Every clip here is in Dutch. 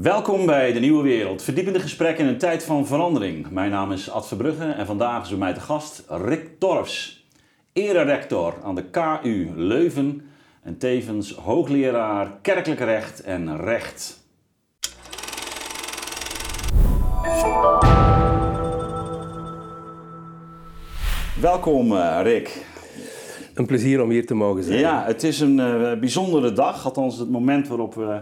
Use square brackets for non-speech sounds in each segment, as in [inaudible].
Welkom bij De Nieuwe Wereld, verdiepende gesprekken in een tijd van verandering. Mijn naam is Ad Verbrugge en vandaag is bij mij te gast Rick Torfs, ererector aan de KU Leuven en tevens hoogleraar kerkelijk recht en recht. Welkom uh, Rick. Een plezier om hier te mogen zijn. Ja, het is een uh, bijzondere dag, althans het moment waarop we uh,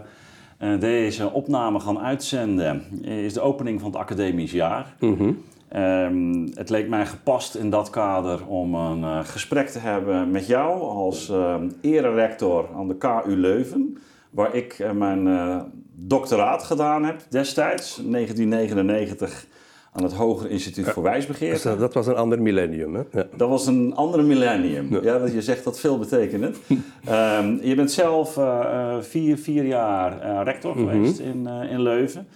deze opname gaan uitzenden is de opening van het academisch jaar. Mm Um, het leek mij gepast in dat kader om een uh, gesprek te hebben met jou als uh, ererector aan de KU Leuven, waar ik uh, mijn doctoraat gedaan heb destijds, 1999 aan het Hoger Instituut voor Wijsbegeerte. Dus, dat was een ander millennium, hè? Ja. Dat was een ander millennium. Ja, ja je zegt dat veel betekent. um, je bent zelf vier, vier jaar rector Mhm. geweest in, in Leuven.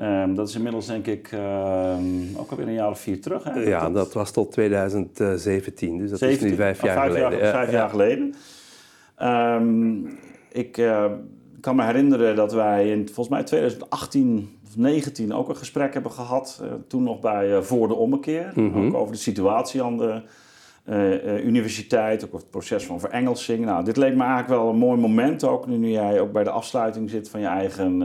Um, dat is inmiddels denk ik um, ook alweer een jaar of vier terug. Hè? Ja, dat was tot 2017, dus dat 17, is nu vijf jaar vijf geleden. Jaar, vijf ja, jaar ja. geleden. Ik kan me herinneren dat wij in volgens mij 2018 of 19 ook een gesprek hebben gehad. Uh, toen nog bij uh, Voor de Ommekeer. Mhm. Mm -hmm. Ook over de situatie aan de uh, universiteit, ook over het proces van verengelsing. Nou, dit leek me eigenlijk wel een mooi moment, ook nu jij ook bij de afsluiting zit van je eigen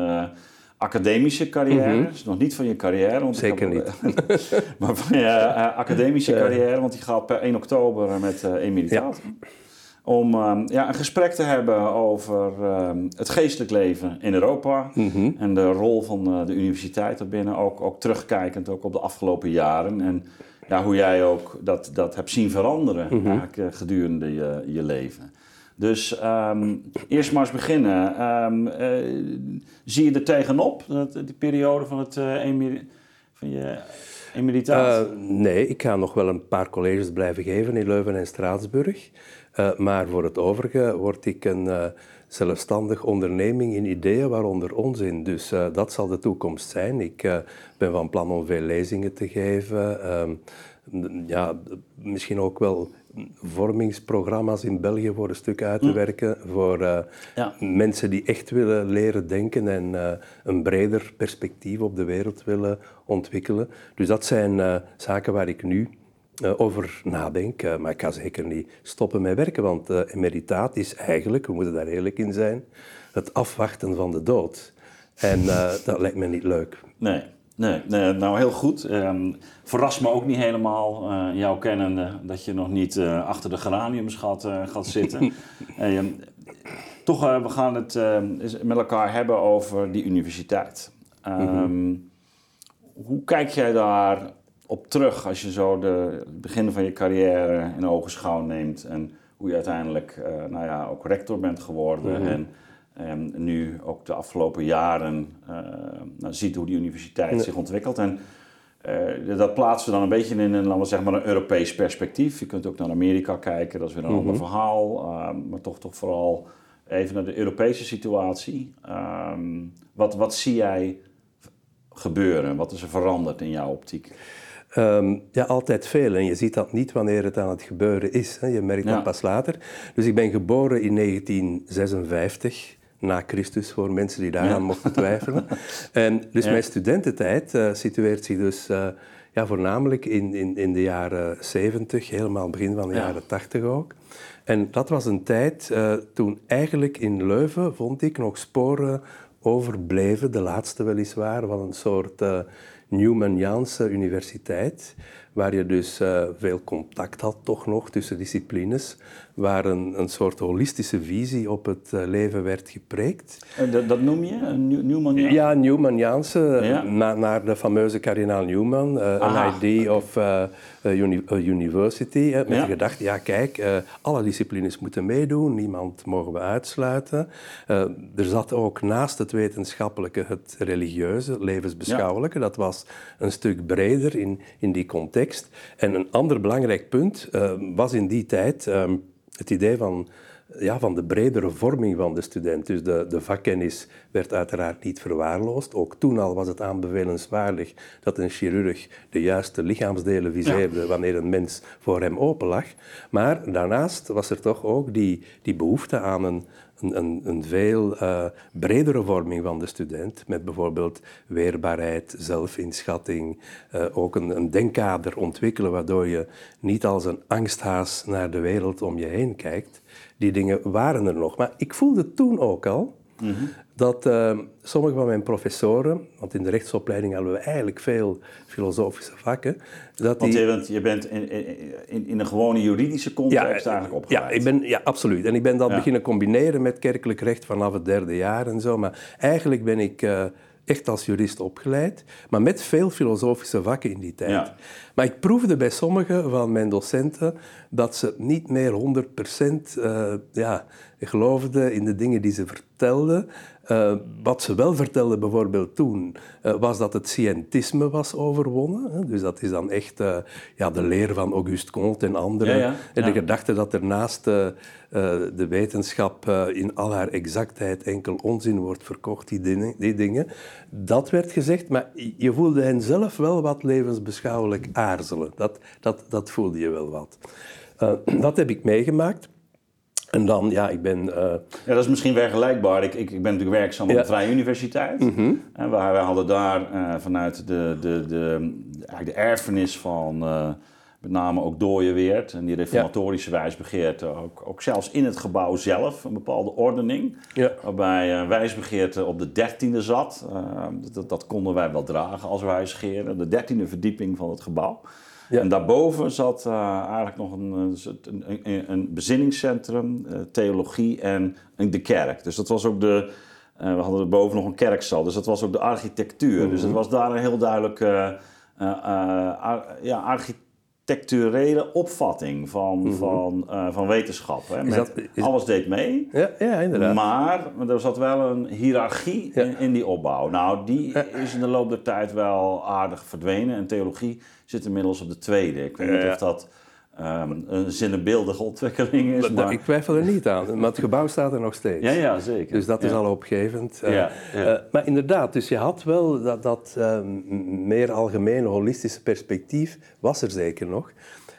academische carrière. Mhm. Dus nog niet van je carrière. Want Zeker niet. [laughs] maar van je uh, academische carrière, want die gaat per 1 oktober met uh, emeritaat. Ja. Om uh, ja, een gesprek te hebben over het geestelijk leven in Europa. Mm -hmm. En de rol van eh, de universiteit daarbinnen. Ook, ook terugkijkend ook op de afgelopen jaren. En ja, hoe jij ook dat, dat hebt zien veranderen Mhm. mm -hmm. gedurende je, je leven. Dus um, eerst maar eens beginnen. Uh, zie je er tegenop, dat, die periode van, het, van je emeritaat? Nee, ik ga nog wel een paar colleges blijven geven in Leuven en Straatsburg. Uh, maar voor het overige word ik een uh, zelfstandig onderneming in ideeën, waaronder onzin. Dus uh, dat zal de toekomst zijn. Ik ben van plan om veel lezingen te geven. Um, ja, misschien ook wel vormingsprogramma's in België voor een stuk uit te werken. Voor uh, ja. mensen die echt willen leren denken en uh, een breder perspectief op de wereld willen ontwikkelen. Dus dat zijn uh, zaken waar ik nu over nadenk. maar ik ga zeker niet stoppen met werken, want emeritaat is eigenlijk, we moeten daar eerlijk in zijn, het afwachten van de dood. En dat lijkt me niet leuk. Nee. Nee, nee, nou heel goed. Um, verrast me ook niet helemaal, uh, jou kennende, dat je nog niet uh, achter de geraniums gaat, gaat zitten. [laughs] uh, toch, we gaan het met elkaar hebben over die universiteit. Um, Mhm. Hoe kijk jij daar op terug als je zo de, het begin van je carrière in ogenschouw neemt en hoe je uiteindelijk nou ja, ook rector bent geworden Mhm. en en nu ook de afgelopen jaren uh, nou, ziet hoe die universiteit Nee. zich ontwikkelt. En uh, dat plaatsen we dan een beetje in een, laten we zeggen, maar een Europees perspectief. Je kunt ook naar Amerika kijken, dat is weer een Mhm. ander verhaal. Uh, maar toch, toch vooral even naar de Europese situatie. Um, wat, wat zie jij gebeuren? Wat is er veranderd in jouw optiek? Um, ja, altijd veel. En je ziet dat niet wanneer het aan het gebeuren is. Hè. Je merkt Ja. dat pas later. Dus ik ben geboren in 1956, na Christus, voor mensen die daaraan Ja. [laughs] mochten twijfelen. en dus Ja. mijn studententijd uh, situeert zich dus uh, ja, voornamelijk in, in, in de jaren 70, helemaal begin van de Ja. jaren 80 ook. En dat was een tijd uh, toen eigenlijk in Leuven, vond ik, nog sporen overbleven, de laatste weliswaar, van een soort Newmaniaanse universiteit, waar je dus uh, veel contact had toch nog tussen disciplines, waar een, een soort holistische visie op het uh, leven werd gepreekt. Dat, dat noem je? Een New- Newmaniaan? Ja, Newmaniaanse, Ja. na, naar de fameuze kardinaal Newman, uh, Ah, een ID of a uni- university, met Ja. de gedachte, ja kijk, alle disciplines moeten meedoen, niemand mogen we uitsluiten. Er zat ook naast het wetenschappelijke het religieuze, levensbeschouwelijke, dat was een stuk breder in, in die context. En een ander belangrijk punt uh, was in die tijd um, het idee van ja, van de bredere vorming van de student. Dus de, de vakkennis werd uiteraard niet verwaarloosd. Ook toen al was het aanbevelenswaardig dat een chirurg de juiste lichaamsdelen viseerde wanneer een mens voor hem open lag. Maar daarnaast was er toch ook die, die behoefte aan een, een, een, een veel uh, bredere vorming van de student, met bijvoorbeeld weerbaarheid, zelfinschatting, uh, ook een, een, denkkader ontwikkelen waardoor je niet als een angsthaas naar de wereld om je heen kijkt. Die dingen waren er nog. Maar ik voelde toen ook al -hmm. Dat uh, sommige van mijn professoren, want in de rechtsopleiding hadden we eigenlijk veel filosofische vakken. Dat want, die, je, want je bent in, in, in, een gewone juridische context ja, eigenlijk opgeleid. Ja, ik ben, ja, absoluut. En ik ben dat ja. beginnen combineren met kerkelijk recht vanaf het derde jaar en zo. Maar eigenlijk ben ik uh, echt als jurist opgeleid, maar met veel filosofische vakken in die tijd. Ja. Maar ik proefde bij sommige van mijn docenten dat ze niet meer 100% uh, ja, geloofden in de dingen die ze vertelden. Uh, wat ze wel vertelden bijvoorbeeld toen, uh, was dat het scientisme was overwonnen. Hè? Dus dat is dan echt uh, ja, de leer van Auguste Comte en anderen. Ja, ja, en de gedachte dat er naast de wetenschap in al haar exactheid enkel onzin wordt verkocht, die dingen, die dingen. Dat werd gezegd, maar je voelde hen zelf wel wat levensbeschouwelijk aarzelen. Dat, dat, dat voelde je wel wat. [clears throat] dat heb ik meegemaakt. En dan, ja, ik ben... Uh... Ja, dat is misschien vergelijkbaar. Ik, ik, ik ben natuurlijk werkzaam op de Vrije Universiteit. Mm -hmm. En wij, wij hadden daar uh, vanuit de, de, de, eigenlijk de erfenis van uh, met name ook Dooyeweert en die reformatorische ja. wijsbegeerte, ook, ook zelfs in het gebouw zelf, een bepaalde ordening. Ja. Waarbij wijsbegeerte op de dertiende zat. dat, dat konden wij wel dragen als wijsgeeren. De dertiende verdieping van het gebouw. Ja. En daarboven zat uh, eigenlijk nog een, een, een, een bezinningscentrum, uh, theologie en de kerk. Dus dat was ook de. Uh, we hadden boven nog een kerkzaal, dus dat was ook de architectuur. Mm -hmm. Dus het was daar een heel duidelijk ja, architectuur architecturele opvatting van, mm -hmm. van, uh, van wetenschap. Hè? Met, dat, is... Alles deed mee. Ja, ja, inderdaad. Maar er zat wel een hiërarchie ja. in, in, die opbouw. Nou, die is in de loop der tijd wel aardig verdwenen. En theologie zit inmiddels op de tweede. Ik weet niet of dat um, een zinnebeeldige ontwikkeling is. Maar... Ik twijfel er niet aan, maar het gebouw staat er nog steeds. Ja, ja zeker. Dus dat is ja. al opgevend. Uh, ja. Uh, maar inderdaad, dus je had wel dat, dat uh, meer algemene, holistische perspectief, was er zeker nog.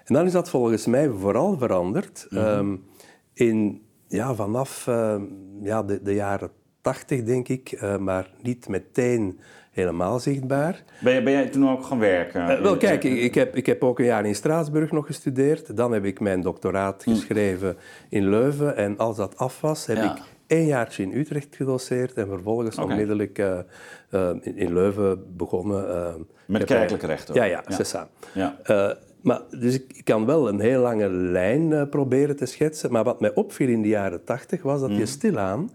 En dan is dat volgens mij vooral veranderd mm -hmm. um, in, ja, vanaf ehm, ja, de, de jaren tachtig, denk ik, eh, maar niet meteen helemaal zichtbaar. Ben, je, ben jij toen ook gaan werken? Uh, wel, kijk, ik, ik, heb, ik heb ook een jaar in Straatsburg nog gestudeerd. Dan heb ik mijn doctoraat hm. geschreven in Leuven. En als dat af was, heb ja. ik één jaartje in Utrecht gedoseerd en vervolgens okay. onmiddellijk uh, uh, in, in, Leuven begonnen. Met kerkelijk recht ook? Ja, ja, ja. ja. maar, dus ik, ik, kan wel een heel lange lijn proberen te schetsen. Maar wat mij opviel in de jaren tachtig was dat hm. je stilaan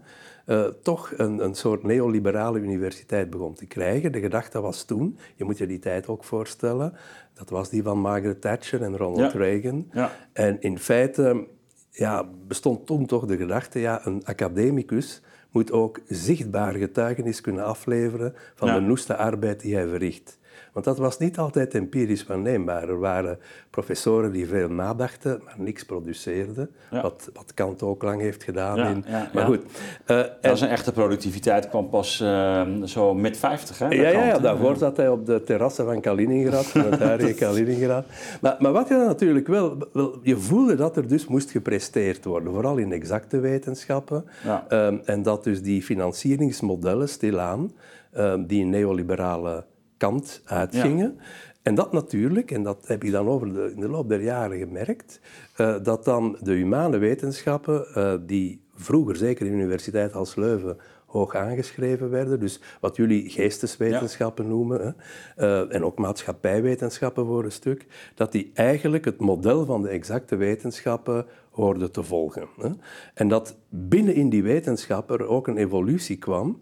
uh, toch een, een soort neoliberale universiteit begon te krijgen. De gedachte was toen, je moet je die tijd ook voorstellen, dat was die van Margaret Thatcher en Ronald ja. Reagan. Ja. En in feite ja, bestond toen toch de gedachte, ja, een academicus moet ook zichtbaar getuigenis kunnen afleveren van ja. de noeste arbeid die hij verricht. Want dat was niet altijd empirisch waarneembaar. Er waren professoren die veel nadachten, maar niks produceerden. Ja. Wat, wat Kant ook lang heeft gedaan. Ja, in, ja, maar goed. Uh, dat en, een echte productiviteit kwam pas uh, zo mid 50, hè? Ja, ja, ja, daarvoor zat hij op de terrassen van Kaliningrad, van het [laughs] huidige Kaliningrad. Maar, maar wat je dan natuurlijk wel, wel... Je voelde dat er dus moest gepresteerd worden, vooral in exacte wetenschappen. Um, en dat dus die financieringsmodellen stilaan, um, die neoliberale kant uitgingen. Ja. En dat natuurlijk, en dat heb ik dan over de, in de loop der jaren gemerkt, uh, dat dan de humane wetenschappen, uh, die vroeger, zeker in de universiteit als Leuven, hoog aangeschreven werden, dus wat jullie geesteswetenschappen ja. noemen, uh, en ook maatschappijwetenschappen voor een stuk, dat die eigenlijk het model van de exacte wetenschappen hoorden te volgen. Hè. En dat binnen in die wetenschappen er ook een evolutie kwam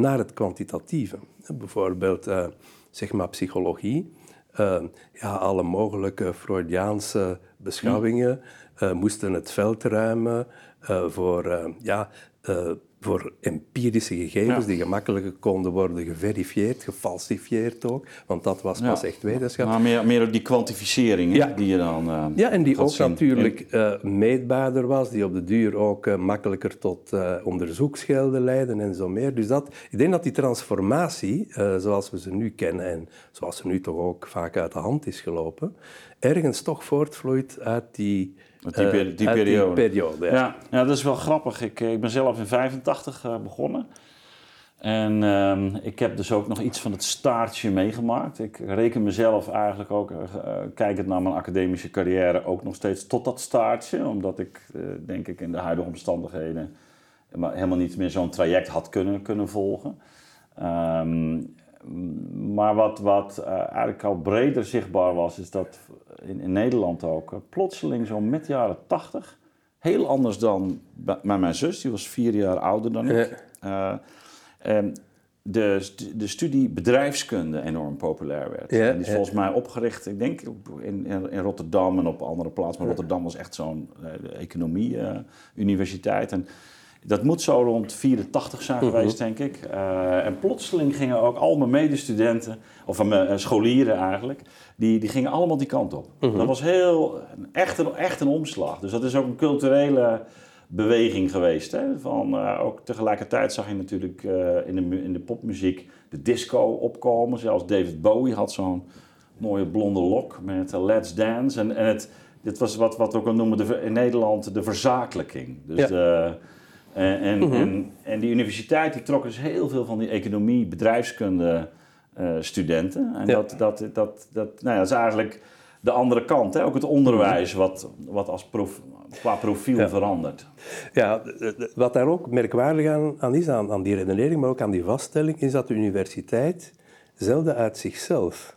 naar het kwantitatieve. Bijvoorbeeld, uh, zeg maar, psychologie. Uh, ja, alle mogelijke Freudiaanse beschouwingen uh, moesten het veld ruimen voor ja, voor empirische gegevens ja. die gemakkelijker konden worden geverifieerd, gefalsifieerd ook, want dat was ja. pas echt wetenschap. Maar meer, meer die kwantificering ja. die je dan uh, Ja, en die ook zien. natuurlijk uh, meetbaarder was, die op de duur ook uh, makkelijker tot onderzoeksgelden leiden en zo meer. Dus dat, ik denk dat die transformatie, zoals we ze nu kennen en zoals ze nu toch ook vaak uit de hand is gelopen, ergens toch voortvloeit uit die die, Eh, die periode. periode, ja. Ja, ja, dat is wel grappig. Ik, eh, ik ben zelf in 85 eh, begonnen. En ehm, ik heb dus ook nog iets van het staartje meegemaakt. Ik reken mezelf eigenlijk ook, kijkend naar mijn academische carrière, ook nog steeds tot dat staartje. Omdat ik, denk ik, in de huidige omstandigheden maar helemaal niet meer zo'n traject had kunnen, kunnen volgen. Ehm, maar wat, wat eh, eigenlijk al breder zichtbaar was, is dat in, in Nederland ook eh, plotseling zo met de jaren 80, heel anders dan bij, bij mijn zus, die was vier jaar ouder dan ik. Eh, de, de studie bedrijfskunde enorm populair werd. Ja, en die is ja. volgens mij opgericht, ik denk in, in, Rotterdam en op andere plaatsen. Maar Rotterdam was echt zo'n economie-universiteit. en dat moet zo rond 84 zijn geweest, denk ik. Eh, en plotseling gingen ook al mijn medestudenten, of mijn eh, scholieren eigenlijk, die, die gingen allemaal die kant op. Dat was heel, echt een, echt een omslag. Dus dat is ook een culturele beweging geweest. Hè? Van, eh, ook tegelijkertijd zag je natuurlijk eh, in, de, in de popmuziek de disco opkomen. Zelfs David Bowie had zo'n mooie blonde lok met eh, Let's Dance. En, en het, dit was wat, wat we ook al noemen de, in Nederland de verzakelijking. Dus Ja. de, en, en, en, en die universiteit die trok dus heel veel van die economie, bedrijfskunde eh, studenten. En Ja. dat, dat, dat, dat, nou ja, dat is eigenlijk de andere kant. Hè? Ook het onderwijs wat, wat als prof, qua profiel Ja. verandert. Ja, wat daar ook merkwaardig aan, aan is, aan, aan die redenering, maar ook aan die vaststelling, is dat de universiteit zelden uit zichzelf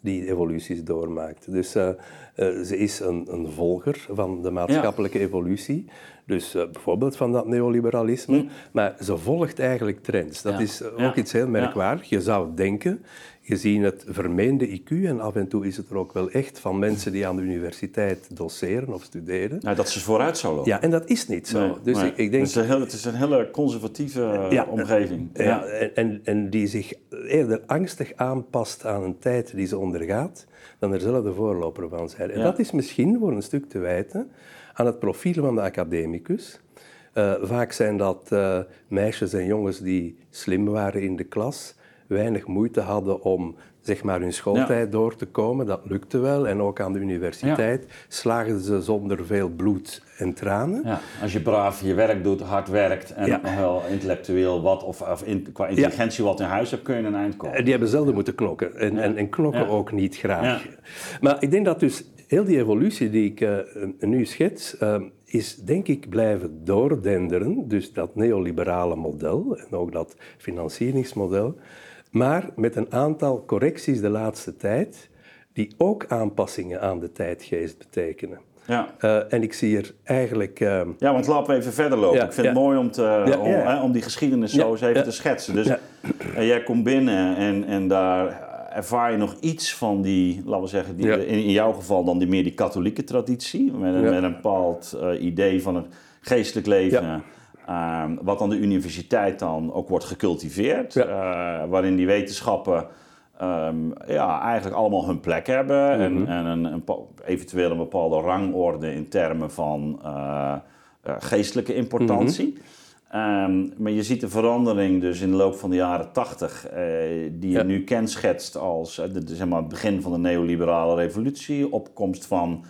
die evoluties doormaakt. Dus eh, eh, ze is een, een volger van de maatschappelijke evolutie. Dus eh, bijvoorbeeld van dat neoliberalisme. Maar ze volgt eigenlijk trends. Dat. Ja. is eh, ook Ja. iets heel merkwaardig. Je zou denken, gezien het vermeende IQ, en af en toe is het er ook wel echt van mensen die aan de universiteit doseren of studeren. Nou, dat ze vooruit zou lopen. Ja, en dat is niet zo. Nee, dus nee. ik, ik denk het, is een heel, het is een hele conservatieve Ja. omgeving. Ja, en- en, en die zich eerder angstig aanpast aan een tijd die ze ondergaat, dan er zelf de voorloper van zijn. En Ja. dat is misschien voor een stuk te wijten aan het profiel van de academicus. Eh, vaak zijn dat eh, meisjes en jongens die slim waren in de klas, weinig moeite hadden om zeg maar, hun schooltijd door te komen. Dat lukte wel. En ook aan de universiteit slaagden ze zonder veel bloed en tranen. Ja, als je braaf je werk doet, hard werkt en wel intellectueel wat of, of in, qua intelligentie wat in huis hebt, kun je een eind komen. En die hebben zelden moeten knokken. En, en, en knokken ook niet graag. Maar ik denk dat dus heel die evolutie die ik eh, nu schets, eh, is denk ik blijven doordenderen. Dus dat neoliberale model en ook dat financieringsmodel. Maar met een aantal correcties de laatste tijd, die ook aanpassingen aan de tijdgeest betekenen. Ja. Eh, en ik zie er eigenlijk... eh, ja, want laten we even verder lopen. Ja, ik vind ja. het mooi om, te, om. Hè, om die geschiedenis zo eens even te schetsen. Dus eh, jij komt binnen en, en daar ervaar je nog iets van die, laten we zeggen, die, in, in jouw geval dan die, meer die katholieke traditie. Met met een bepaald eh, idee van het geestelijk leven. Ehm, wat aan de universiteit dan ook wordt gecultiveerd. Ja. eh, waarin die wetenschappen ehm, ja, eigenlijk allemaal hun plek hebben. En, en een, een, eventueel een bepaalde rangorde in termen van eh, eh, geestelijke importantie. Ehm, maar je ziet de verandering dus in de loop van de jaren tachtig, die je Ja. nu kenschetst als de- zeg maar, het begin van de neoliberale revolutie, opkomst van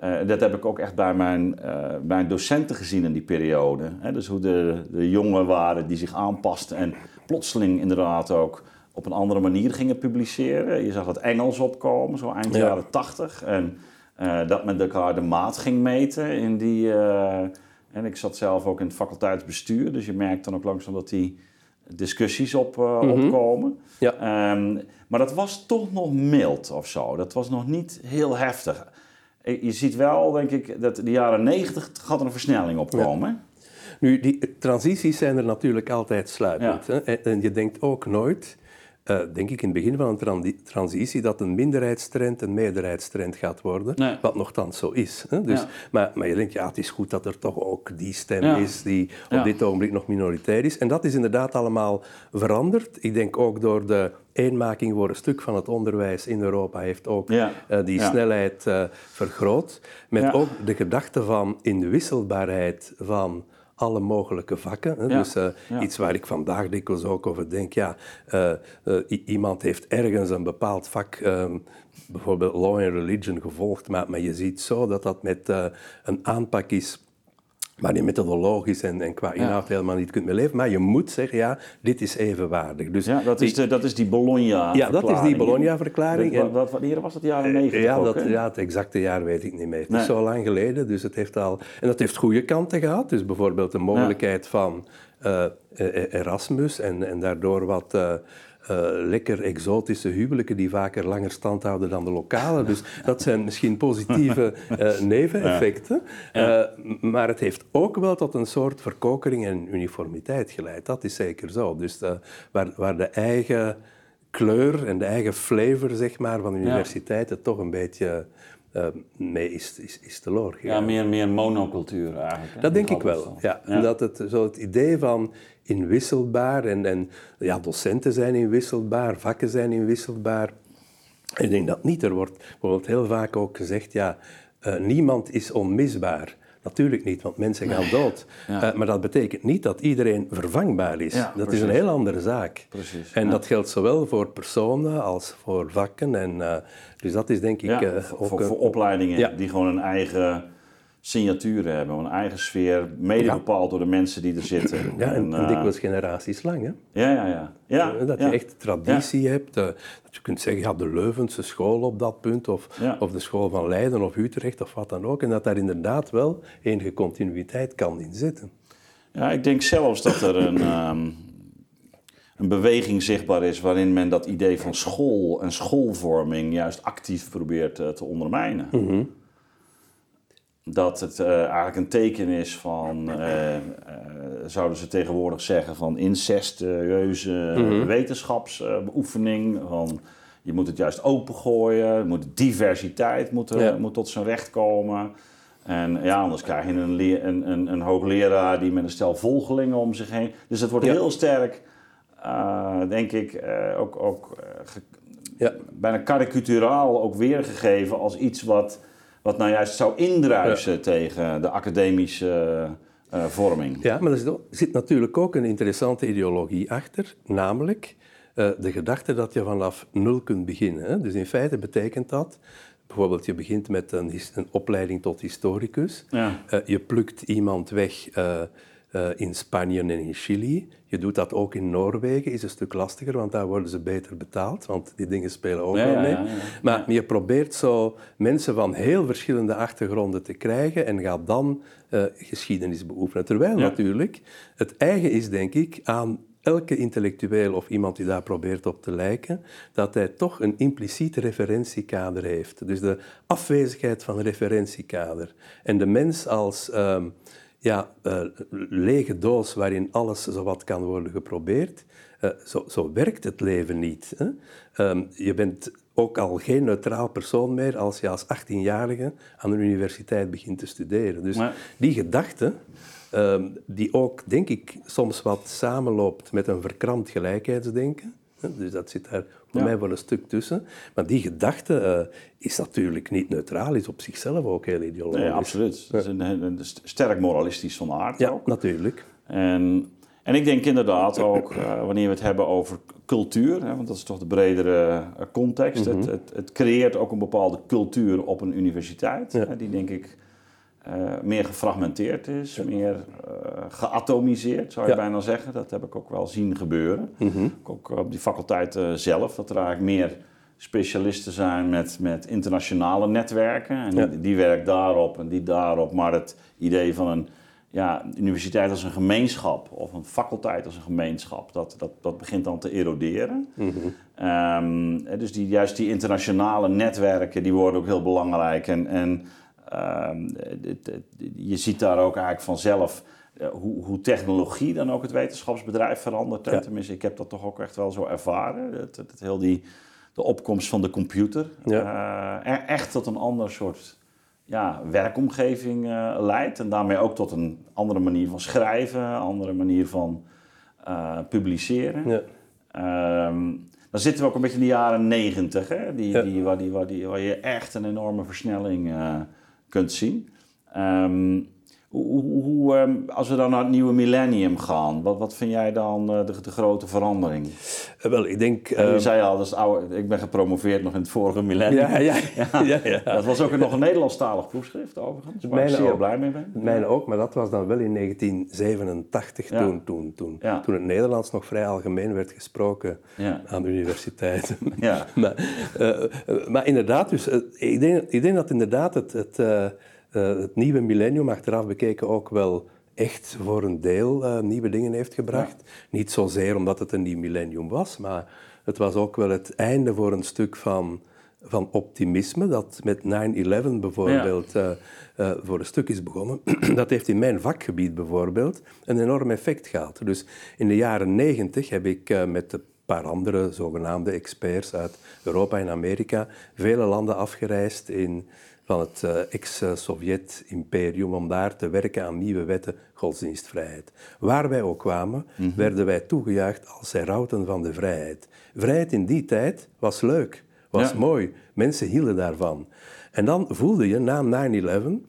eh, dat heb ik ook echt bij mijn, eh, mijn docenten gezien in die periode. Hè, dus hoe de, de jongen waren die zich aanpasten en plotseling inderdaad ook op een andere manier gingen publiceren. Je zag dat Engels opkomen, zo eind Ja. jaren tachtig. En eh, dat met elkaar de maat ging meten in die... en ik zat zelf ook in het faculteitsbestuur, dus je merkt dan ook langzaam dat die discussies op, eh, opkomen. Ja. Ehm, maar dat was toch nog mild of zo. Dat was nog niet heel heftig. Eh, Je ziet wel, denk ik, dat de jaren 90 gaat er een versnelling op komen. Nu, die transities zijn er natuurlijk altijd sluitend. En je denkt ook nooit, eh, denk ik in het begin van een transitie, dat een minderheidstrend een meerderheidstrend gaat worden. Nee. Wat nogthans zo is. Hè? Dus, Ja. maar, maar je denkt, ja, het is goed dat er toch ook die stem Ja. is die op Ja. dit ogenblik nog minoritair is. En dat is inderdaad allemaal veranderd. Ik denk ook door de eenmaking voor een stuk van het onderwijs in Europa heeft ook eh, die snelheid eh, vergroot. Met ook de gedachte van inwisselbaarheid van alle mogelijke vakken. Hè? Dus uh, iets waar ik vandaag dikwijls ook over denk, ja, uh, iemand heeft ergens een bepaald vak, ehm, bijvoorbeeld law and religion, gevolgd, maar, maar je ziet zo dat dat met een aanpak is waar je methodologisch en, en qua inhoud helemaal niet kunt mee leven. Maar je moet zeggen, ja, dit is evenwaardig. Dus ja, dat, is de, dat is die Bologna-verklaring. Ja, dat is die Bologna-verklaring. Wat, wat, wanneer was het jaren negentig ja, dat, ja, het exacte jaar weet ik niet meer. Het is zo lang geleden, dus het heeft al... En dat heeft goede kanten gehad. Dus bijvoorbeeld de mogelijkheid van uh, Erasmus en, en daardoor wat... Uh, lekker exotische huwelijken die vaker langer stand houden dan de lokale. Dus dat zijn misschien positieve uh, neveneffecten. Uh, maar het heeft ook wel tot een soort verkokering en uniformiteit geleid. Dat is zeker zo. Dus waar, waar de eigen kleur en de eigen flavor zeg maar, van de universiteiten toch een beetje uh, mee is, is, is teloor gegaan. Ja, meer, meer monocultuur eigenlijk. Dat denk ik wel, ja. ja. Dat het, zo het idee van inwisselbaar en, en ja, docenten zijn inwisselbaar, vakken zijn inwisselbaar. Ik denk dat niet. Er wordt bijvoorbeeld heel vaak ook gezegd, ja, uh, niemand is onmisbaar. Natuurlijk niet, want mensen gaan dood. Uh, maar dat betekent niet dat iedereen vervangbaar is. Ja, dat precies. is een heel andere zaak. Precies, en ja. dat geldt zowel voor personen als voor vakken. En, uh, dus dat is denk ik ook... Voor, voor opleidingen die gewoon een eigen signaturen hebben, een eigen sfeer, mede bepaald door de mensen die er zitten. Ja, en, en dikwijls generaties lang. Hè? Ja, ja, ja. ja dat je echt traditie hebt. dat je kunt zeggen, ja, de Leuvense school op dat punt, of, of de school van Leiden of Utrecht of wat dan ook. En dat daar inderdaad wel enige continuïteit kan in zitten. Ja, ik denk zelfs dat er een, um, een beweging zichtbaar is waarin men dat idee van school en schoolvorming juist actief probeert uh, te ondermijnen. Mm dat het uh, eigenlijk een teken is van, uh, [clears throat] uh, zouden ze tegenwoordig zeggen, van incestueuze mm wetenschapsbeoefening. van, je moet het juist opengooien, moet diversiteit moet, ja. moet tot zijn recht komen. En ja, anders krijg je een, een, een, een, hoogleraar die met een stel volgelingen om zich heen. Dus het wordt ja. heel sterk, denk ik, ook, ook ja. bijna karikaturaal ook weergegeven als iets wat wat nou juist zou indruisen tegen de academische uh, vorming. Ja, maar er zit natuurlijk ook een interessante ideologie achter, namelijk uh, de gedachte dat je vanaf nul kunt beginnen. Hè? Dus in feite betekent dat, bijvoorbeeld je begint met een, een opleiding tot historicus, ja. uh, je plukt iemand weg uh, in Spanje en in Chili. Je doet dat ook in Noorwegen, is een stuk lastiger, want daar worden ze beter betaald, want die dingen spelen ook wel mee. Ja, ja, maar je probeert zo mensen van heel verschillende achtergronden te krijgen en gaat dan uh, geschiedenis beoefenen. Terwijl natuurlijk het eigen is, denk ik, aan elke intellectueel of iemand die daar probeert op te lijken, dat hij toch een impliciet referentiekader heeft. Dus de afwezigheid van een referentiekader. En de mens als... Um, ja, uh, lege doos waarin alles zowat kan worden geprobeerd. Uh, zo, zo, werkt het leven niet. Hè? Um, je bent ook al geen neutraal persoon meer als je als 18-jarige aan een universiteit begint te studeren. Dus maar... die gedachte, um, die ook, denk ik, soms wat samenloopt met een verkrampt gelijkheidsdenken, dus dat zit daar voor mij wel een stuk tussen. Maar die gedachte uh, is natuurlijk niet neutraal, is op zichzelf ook heel ideologisch. Nee, absoluut. Het is een, een, sterk moralistisch van aard ja, ook. natuurlijk. En, en ik denk inderdaad ook, uh, wanneer we het hebben over cultuur, hè, want dat is toch de bredere uh, context. Mm -hmm. het, het, het, creëert ook een bepaalde cultuur op een universiteit. Ja. Hè, die denk ik uh, meer gefragmenteerd is, ja. meer uh, geatomiseerd, zou je ja. bijna zeggen. Dat heb ik ook wel zien gebeuren. Mm -hmm. Ook op die faculteit uh, zelf, dat er eigenlijk meer specialisten zijn met, met internationale netwerken. En ja. die, die werkt daarop en die daarop. Maar het idee van een ja, universiteit als een gemeenschap of een faculteit als een gemeenschap, dat, dat, dat begint dan te eroderen. Mm -hmm. um, dus die, juist die internationale netwerken, die worden ook heel belangrijk. En, en je ziet daar ook eigenlijk vanzelf uh, hoe, hoe, technologie dan ook het wetenschapsbedrijf verandert. Ja. Tenminste, ik heb dat toch ook echt wel zo ervaren. Dat, dat heel die, de opkomst van de computer ja. uh, echt tot een ander soort ja, werkomgeving uh, leidt. En daarmee ook tot een andere manier van schrijven, een andere manier van publiceren. Ja. Um, dan zitten we ook een beetje in de jaren negentig, die, waar, die, waar, die, waar je echt een enorme versnelling kunt zien. Um, Hoe, hoe, hoe, ehm, als we dan naar het nieuwe millennium gaan, wat, wat vind jij dan eh, de, de grote verandering? Eh, wel, ik denk... Je ehm, zei al, dat is oude, ik ben gepromoveerd nog in het vorige millennium. ja, ja, [laughs] ja, ja. Dat was ook nog een Nederlandstalig proefschrift overigens, waar Mijne ik zeer ook. blij mee ben. Mijne ook, maar dat was dan wel in 1987, Ja. toen, toen, toen, Ja. toen het Nederlands nog vrij algemeen werd gesproken aan de universiteiten. [laughs] Ja. [laughs] maar, eh, maar inderdaad, dus, ik, denk, ik denk dat inderdaad het, het, het nieuwe millennium achteraf bekeken ook wel echt voor een deel eh, nieuwe dingen heeft gebracht. Niet zozeer omdat het een nieuw millennium was, maar het was ook wel het einde voor een stuk van, van optimisme, dat met 9-11 bijvoorbeeld eh, eh, voor een stuk is begonnen. [clears throat] dat heeft in mijn vakgebied bijvoorbeeld een enorm effect gehad. Dus in de jaren 90 heb ik eh, met een paar andere zogenaamde experts uit Europa en Amerika vele landen afgereisd in, van het eh, ex-Sovjet-imperium om daar te werken aan nieuwe wetten godsdienstvrijheid. Waar wij ook kwamen, werden wij toegejuicht als herauten van de vrijheid. Vrijheid in die tijd was leuk, was Ja. mooi. Mensen hielden daarvan. En dan voelde je na 9-11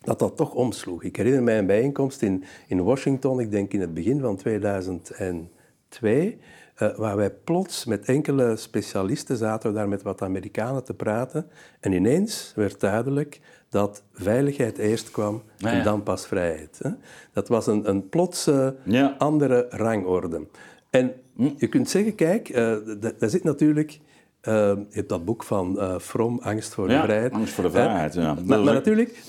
dat dat toch omsloeg. Ik herinner mij een bijeenkomst in, in Washington, ik denk in het begin van 2002, eh, waar wij plots met enkele specialisten zaten we daar met wat Amerikanen te praten. En ineens werd duidelijk dat veiligheid eerst kwam Ja, en dan pas vrijheid. Hè. Dat was een, een plotse Ja. andere rangorde. En je kunt zeggen, kijk, eh, daar zit natuurlijk... eh, je hebt dat boek van eh From, Angst voor de Ja, Vrijheid. Angst voor de? Vrijheid, ja. Maar, natuurlijk,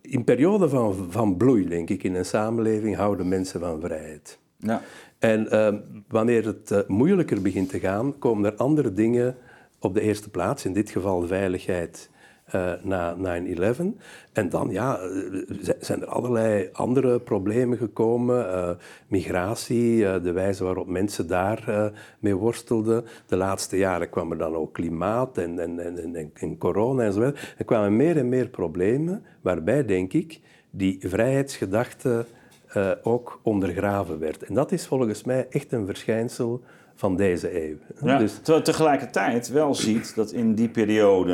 in periode van, van bloei, denk ik, in een samenleving houden mensen van vrijheid. Ja. En eh, wanneer het eh, moeilijker begint te gaan, komen er andere dingen op de eerste plaats. In dit geval veiligheid eh, na 9-11. En dan ja, eh, zijn er allerlei andere problemen gekomen. Migratie, de wijze waarop mensen daar mee worstelden. De laatste jaren kwam er dan ook klimaat en, en, en, en, en corona. Er kwamen meer en meer problemen, waarbij, denk ik, die vrijheidsgedachte eh, ook ondergraven werd. En dat is volgens mij echt een verschijnsel van deze eeuw. Ja, Dus, terwijl je tegelijkertijd wel ziet dat in die periode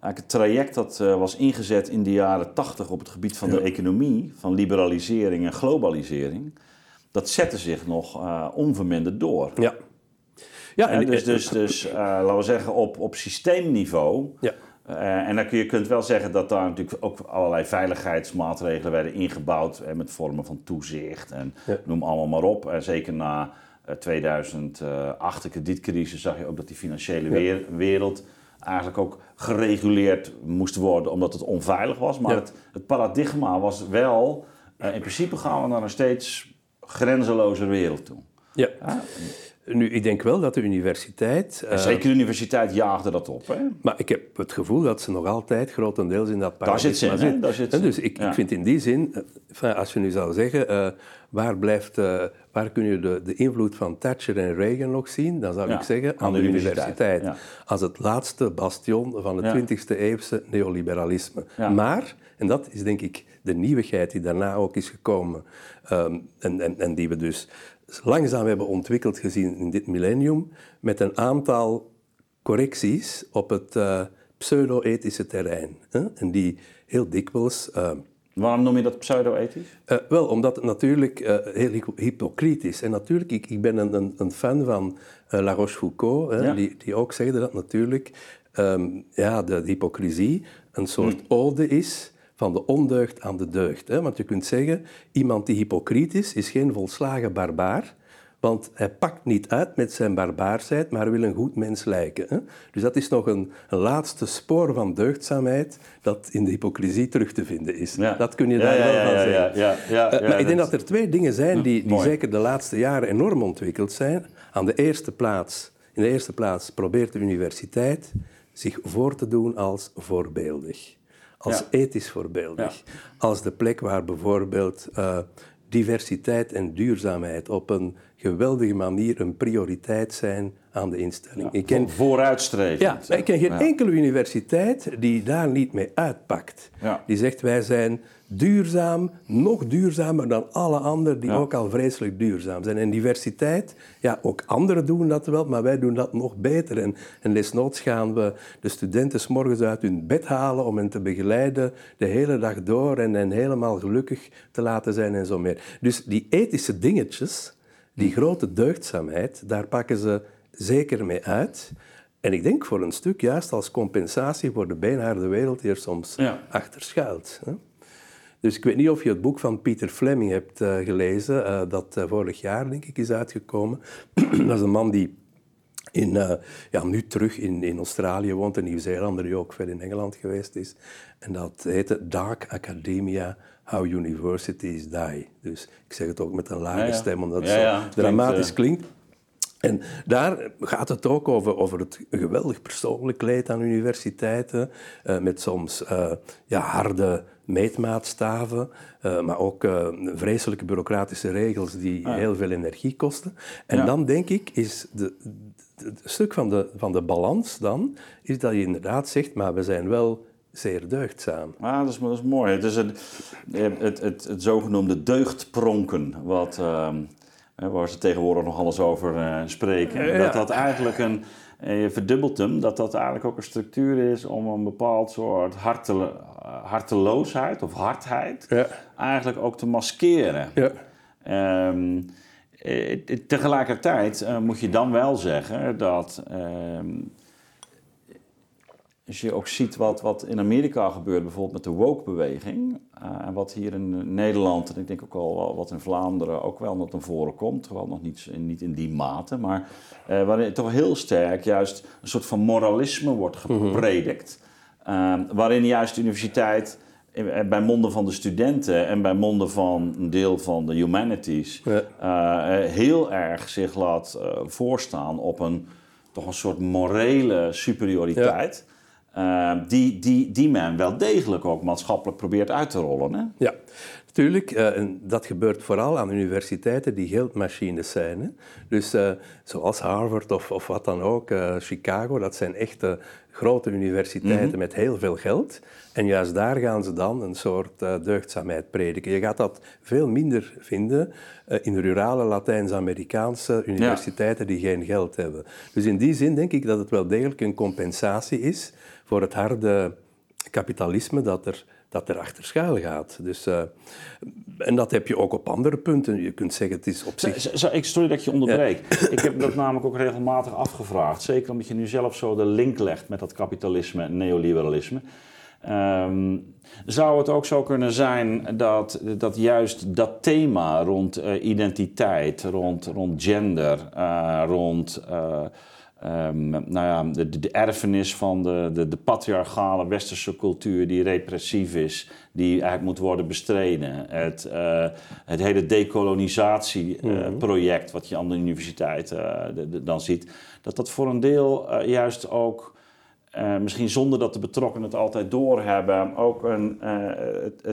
eigenlijk het traject dat eh, was ingezet in de jaren 80 op het gebied van de economie, van liberalisering en globalisering, dat zette zich nog eh, onverminderd door. ja. Ja, Hè, en, dus dus, dus laten we zeggen op, op systeemniveau. ja. Eh, en dan kun je kunt wel zeggen dat daar natuurlijk ook allerlei veiligheidsmaatregelen werden ingebouwd. eh, met vormen van toezicht en Ja. noem allemaal maar op. En zeker na eh, 2008, de kredietcrisis, zag je ook dat die financiële weer- wereld eigenlijk ook gereguleerd moest worden omdat het onveilig was. Maar Ja. het, het paradigma was wel, eh, in principe gaan we naar een steeds grenzelozer wereld toe. ja. Ja, Nu, ik denk wel dat de universiteit... eh, Zeker de universiteit jaagde dat op. Hè? Maar ik heb het gevoel dat ze nog altijd grotendeels in dat Daar zit ze paradigma hè? Daar zit En ze Dus ik, Ja. ik vind in die zin, eh, als je nu zou zeggen, eh, waar, blijft, waar kun je de, de invloed van Thatcher en Reagan nog zien, dan zou Ja, ik zeggen aan, aan de de universiteit, universiteit. ja. Als het laatste bastion van het Ja. 20e eeuwse neoliberalisme. Maar, en dat is denk ik de nieuwigheid die daarna ook is gekomen, ehm, en, en, en die we dus langzaam hebben ontwikkeld gezien in dit millennium, met een aantal correcties op het eh, pseudo-ethische terrein. Hè? En die heel dikwijls... eh, Waarom noem je dat pseudo-ethisch? eh, wel, omdat het natuurlijk heel hypo- hypocriet is. En natuurlijk, ik, ik ben een, een, fan van La Rochefoucauld, hè, Ja. die, die ook zegde dat natuurlijk ehm, ja, de, de hypocrisie een soort ode is van de ondeugd aan de deugd. Hè? Want je kunt zeggen, iemand die hypocriet is, is geen volslagen barbaar. Want hij pakt niet uit met zijn barbaarsheid, maar wil een goed mens lijken. Hè? Dus dat is nog een, een laatste spoor van deugdzaamheid dat in de hypocrisie terug te vinden is. Ja. Dat kun je daar ja, wel ja, van zeggen. ja, ja, Eh, ja, maar ik denk dat- er twee dingen zijn die, die mooi. zeker de laatste jaren enorm ontwikkeld zijn. Aan de eerste plaats, in de eerste plaats probeert de universiteit zich voor te doen als voorbeeldig. Als Ja. ethisch voorbeeldig. Als de plek waar bijvoorbeeld eh, diversiteit en duurzaamheid op een geweldige manier een prioriteit zijn aan de instelling. ik ken, vooruitstrevend. Ja, ik ken geen enkele universiteit die daar niet mee uitpakt. Die zegt wij zijn duurzaam, nog duurzamer dan alle anderen die ook al vreselijk duurzaam zijn. En diversiteit, ja, ook anderen doen dat wel, maar wij doen dat nog beter. En, en lesnoods gaan we de studenten s morgens uit hun bed halen om hen te begeleiden de hele dag door en hen helemaal gelukkig te laten zijn en zo meer. Dus die ethische dingetjes, die grote deugdzaamheid, daar pakken ze zeker mee uit. En ik denk voor een stuk juist als compensatie voor de beenharde wereld die er soms achter schuilt. Dus ik weet niet of je het boek van Peter Fleming hebt uh, gelezen, uh, dat uh, vorig jaar denk ik is uitgekomen. [clears throat] dat is een man die in, ja, nu terug in, in Australië woont en Nieuw-Zeeland, die ook veel in Engeland geweest is. En dat heette Dark Academia, How Universities Die. Dus ik zeg het ook met een lage stem, omdat het zo dramatisch klinkt. En daar gaat het ook over, over het geweldig persoonlijk leed aan universiteiten, met soms ja, harde meetmaatstaven, uh, maar ook vreselijke bureaucratische regels die ah. heel veel energie kosten. En dan denk ik, is de, het stuk van de, van de balans dan, is dat je inderdaad zegt, maar we zijn wel zeer deugdzaam. Ah, dat, is, dat is mooi. Het is een, het, het, het, het zogenoemde deugdpronken, wat, uh, waar ze tegenwoordig nog alles over uh, spreken. Dat dat eigenlijk een en je verdubbelt hem, dat dat eigenlijk ook een structuur is om een bepaald soort harte, harteloosheid of hardheid ja. eigenlijk ook te maskeren. Ja. Um, tegelijkertijd uh, moet je dan wel zeggen dat um, als je ook ziet wat, wat in Amerika gebeurt, bijvoorbeeld met de woke-beweging, uh, en wat hier in Nederland en ik denk ook al wat in Vlaanderen ook wel naar voren komt, wel nog niet in, niet in die mate, maar uh, waarin toch heel sterk juist een soort van moralisme wordt mhm. gepredikt, uh, waarin juist de universiteit bij monden van de studenten en bij monden van een deel van de humanities heel erg zich laat voorstaan op een toch een soort morele superioriteit. Uh, die, die, die men wel degelijk ook maatschappelijk probeert uit te rollen. Hè? Ja, natuurlijk. Uh, en dat gebeurt vooral aan universiteiten die geldmachines zijn. Hè? Dus uh, zoals Harvard of, of wat dan ook, Chicago, dat zijn echte grote universiteiten mhm. met heel veel geld. En juist daar gaan ze dan een soort deugdzaamheid prediken. Je gaat dat veel minder vinden in rurale Latijns-Amerikaanse universiteiten die geen geld hebben. Dus in die zin denk ik dat het wel degelijk een compensatie is voor het harde kapitalisme dat er, dat er achter schuil gaat. Dus, uh, en dat heb je ook op andere punten. Je kunt zeggen, het is op zich... Ik sorry dat je onderbreek. Ik heb dat namelijk ook regelmatig afgevraagd. Zeker omdat je nu zelf zo de link legt met dat kapitalisme en neoliberalisme. Um, zou het ook zo kunnen zijn dat, dat juist dat thema rond uh, identiteit, rond, rond gender, uh, rond... Um, nou ja, de, de, erfenis van de, de, de, patriarchale westerse cultuur die repressief is, die eigenlijk moet worden bestreden. Het, uh, het hele decolonisatieproject, uh, wat je aan de universiteit uh, dan ziet, dat dat voor een deel juist ook, misschien zonder dat de betrokkenen het altijd doorhebben, ook een,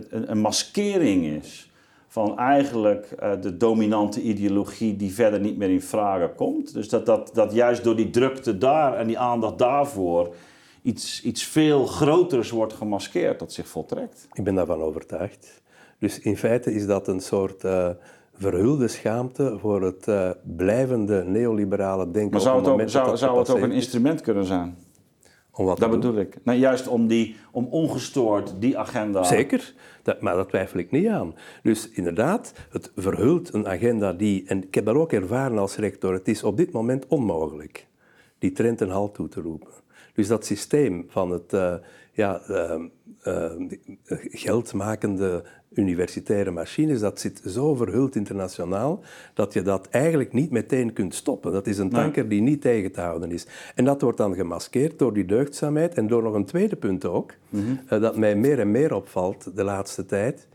een maskering is van eigenlijk uh, de dominante ideologie die verder niet meer in vragen komt. Dus dat, dat, dat juist door die drukte daar en die aandacht daarvoor iets, iets veel groters wordt gemaskeerd dat zich voltrekt. Ik ben daarvan overtuigd. Dus in feite is dat een soort uh, verhulde schaamte voor het uh, blijvende neoliberale denken. Maar zou het, ook, zou, zou het ook een instrument kunnen zijn? Om wat dat bedoel ik. Nou, juist om, die, om ongestoord die agenda. Zeker, dat, maar dat twijfel ik niet aan. Dus inderdaad, het verhult een agenda die, en ik heb dat ook ervaren als rector, het is op dit moment onmogelijk die trend een halt toe te roepen. Dus dat systeem van het uh, ja, uh, uh, geldmakende universitaire machines, dat zit zo verhuld internationaal dat je dat eigenlijk niet meteen kunt stoppen. Dat is een tanker die niet tegen te houden is. En dat wordt dan gemaskeerd door die deugdzaamheid en door nog een tweede punt ook, mhm. eh, dat mij meer en meer opvalt de laatste tijd.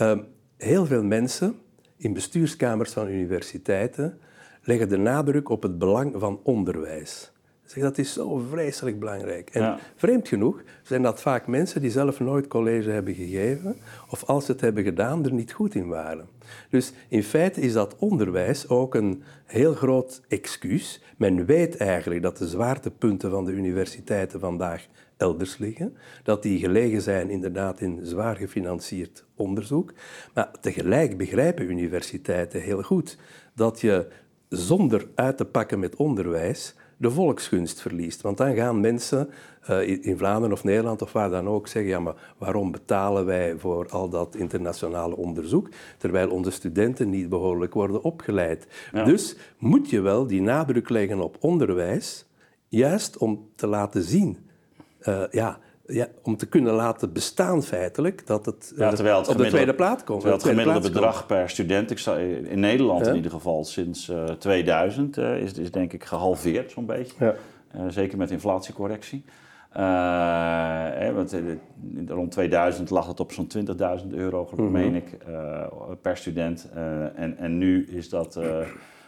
Uh, heel veel mensen in bestuurskamers van universiteiten leggen de nadruk op het belang van onderwijs. Zeg, dat is zo vreselijk belangrijk. En Ja. vreemd genoeg zijn dat vaak mensen die zelf nooit college hebben gegeven, of als ze het hebben gedaan, er niet goed in waren. Dus in feite is dat onderwijs ook een heel groot excuus. Men weet eigenlijk dat de zwaartepunten van de universiteiten vandaag elders liggen. Dat die gelegen zijn inderdaad in zwaar gefinancierd onderzoek. Maar tegelijk begrijpen universiteiten heel goed dat je zonder uit te pakken met onderwijs de volksgunst verliest. Want dan gaan mensen eh, in Vlaanderen of Nederland of waar dan ook zeggen, ja maar waarom betalen wij voor al dat internationale onderzoek, terwijl onze studenten niet behoorlijk worden opgeleid. Ja. Dus moet je wel die nadruk leggen op onderwijs, juist om te laten zien, eh, ja, ja, om te kunnen laten bestaan feitelijk, dat het, Ja, eh, terwijl het op de tweede plaats komt. Terwijl het gemiddelde komt. bedrag per student, ik sta, in Nederland Ja. in ieder geval sinds eh, 2000, eh, is, is denk ik gehalveerd zo'n beetje. Ja. Eh, zeker met inflatiecorrectie. Eh, hè, want eh, rond 2000 lag het op zo'n 20.000 euro, Mhm. meen ik, eh, per student. Eh, en, en nu is dat eh,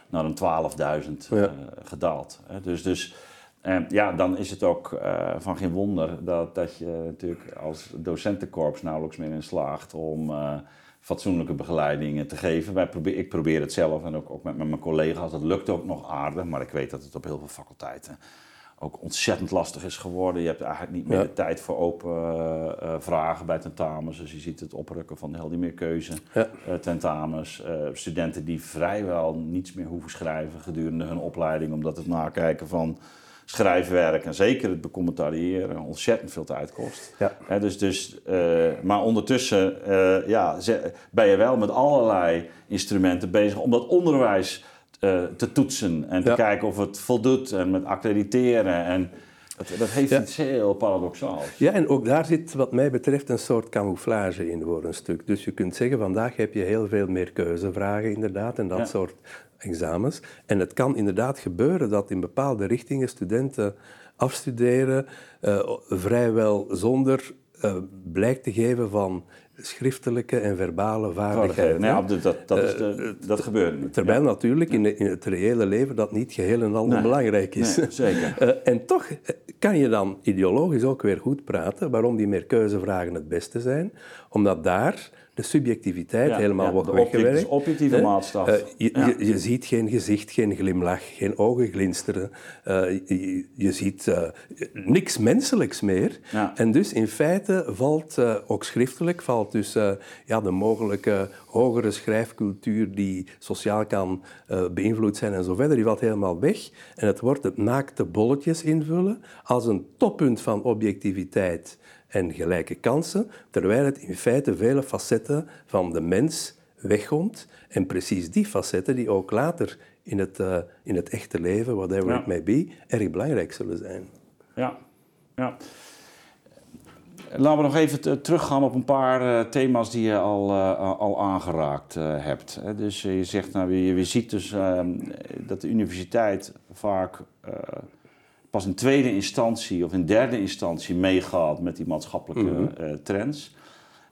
naar een 12.000 Ja. eh, gedaald. Dus, dus eh, ja, dan is het ook eh, van geen wonder dat, dat je natuurlijk als docentenkorps nauwelijks meer in slaagt om eh, fatsoenlijke begeleiding te geven. Wij probeer, ik probeer het zelf en ook, ook met, met mijn collega's. Dat lukt ook nog aardig, maar ik weet dat het op heel veel faculteiten ook ontzettend lastig is geworden. Je hebt eigenlijk niet meer Ja. de tijd voor open eh, vragen bij tentamens. Dus je ziet het oprukken van heel die meer keuze Ja. eh, tentamens. Studenten die vrijwel niets meer hoeven schrijven gedurende hun opleiding, omdat het nakijken van schrijfwerk en zeker het becommentariëren ontzettend veel tijd kost. Ja. Dus, dus, eh, maar ondertussen eh, ja, ben je wel met allerlei instrumenten bezig om dat onderwijs eh, te toetsen en te Ja. kijken of het voldoet en met accrediteren. En dat, dat heeft Ja. iets heel paradoxaals. Ja, en ook daar zit wat mij betreft een soort camouflage in voor een stuk. Dus je kunt zeggen, vandaag heb je heel veel meer keuzevragen inderdaad en dat Ja. soort examens. En het kan inderdaad gebeuren dat in bepaalde richtingen studenten afstuderen eh, vrijwel zonder eh, blijk te geven van schriftelijke en verbale vaardigheden. Nee, ja, dat, dat, is de- dat gebeurt niet. Terwijl natuurlijk in, de- in het reële leven dat niet geheel en al Nee. onbelangrijk is. Nee, zeker. [laughs] Eh, en toch eh, kan je dan ideologisch ook weer goed praten waarom die meerkeuzevragen het beste zijn. Omdat daar de subjectiviteit Ja, helemaal ja, wordt de object- weggewerkt. objectieve maatstaf. Eh, je, Ja. je, je ziet geen gezicht, geen glimlach, geen ogen glinsteren. Eh, je, je ziet eh, niks menselijks meer. En dus in feite valt, ook schriftelijk, valt dus ja, de mogelijke hogere schrijfcultuur die sociaal kan beïnvloed zijn en zo verder, die valt helemaal weg. En het wordt het naakte bolletjes invullen als een toppunt van objectiviteit en gelijke kansen, terwijl het in feite vele facetten van de mens wegkomt. En precies die facetten die ook later in het, eh, in het echte leven, whatever Ja. it may be, erg belangrijk zullen zijn. Ja, ja. Laten we nog even teruggaan op een paar eh, thema's die je al, eh, al aangeraakt hebt. Dus je zegt, nou, je, je ziet dus ehm, dat de universiteit vaak pas in tweede instantie of in derde instantie meegaat met die maatschappelijke eh, trends.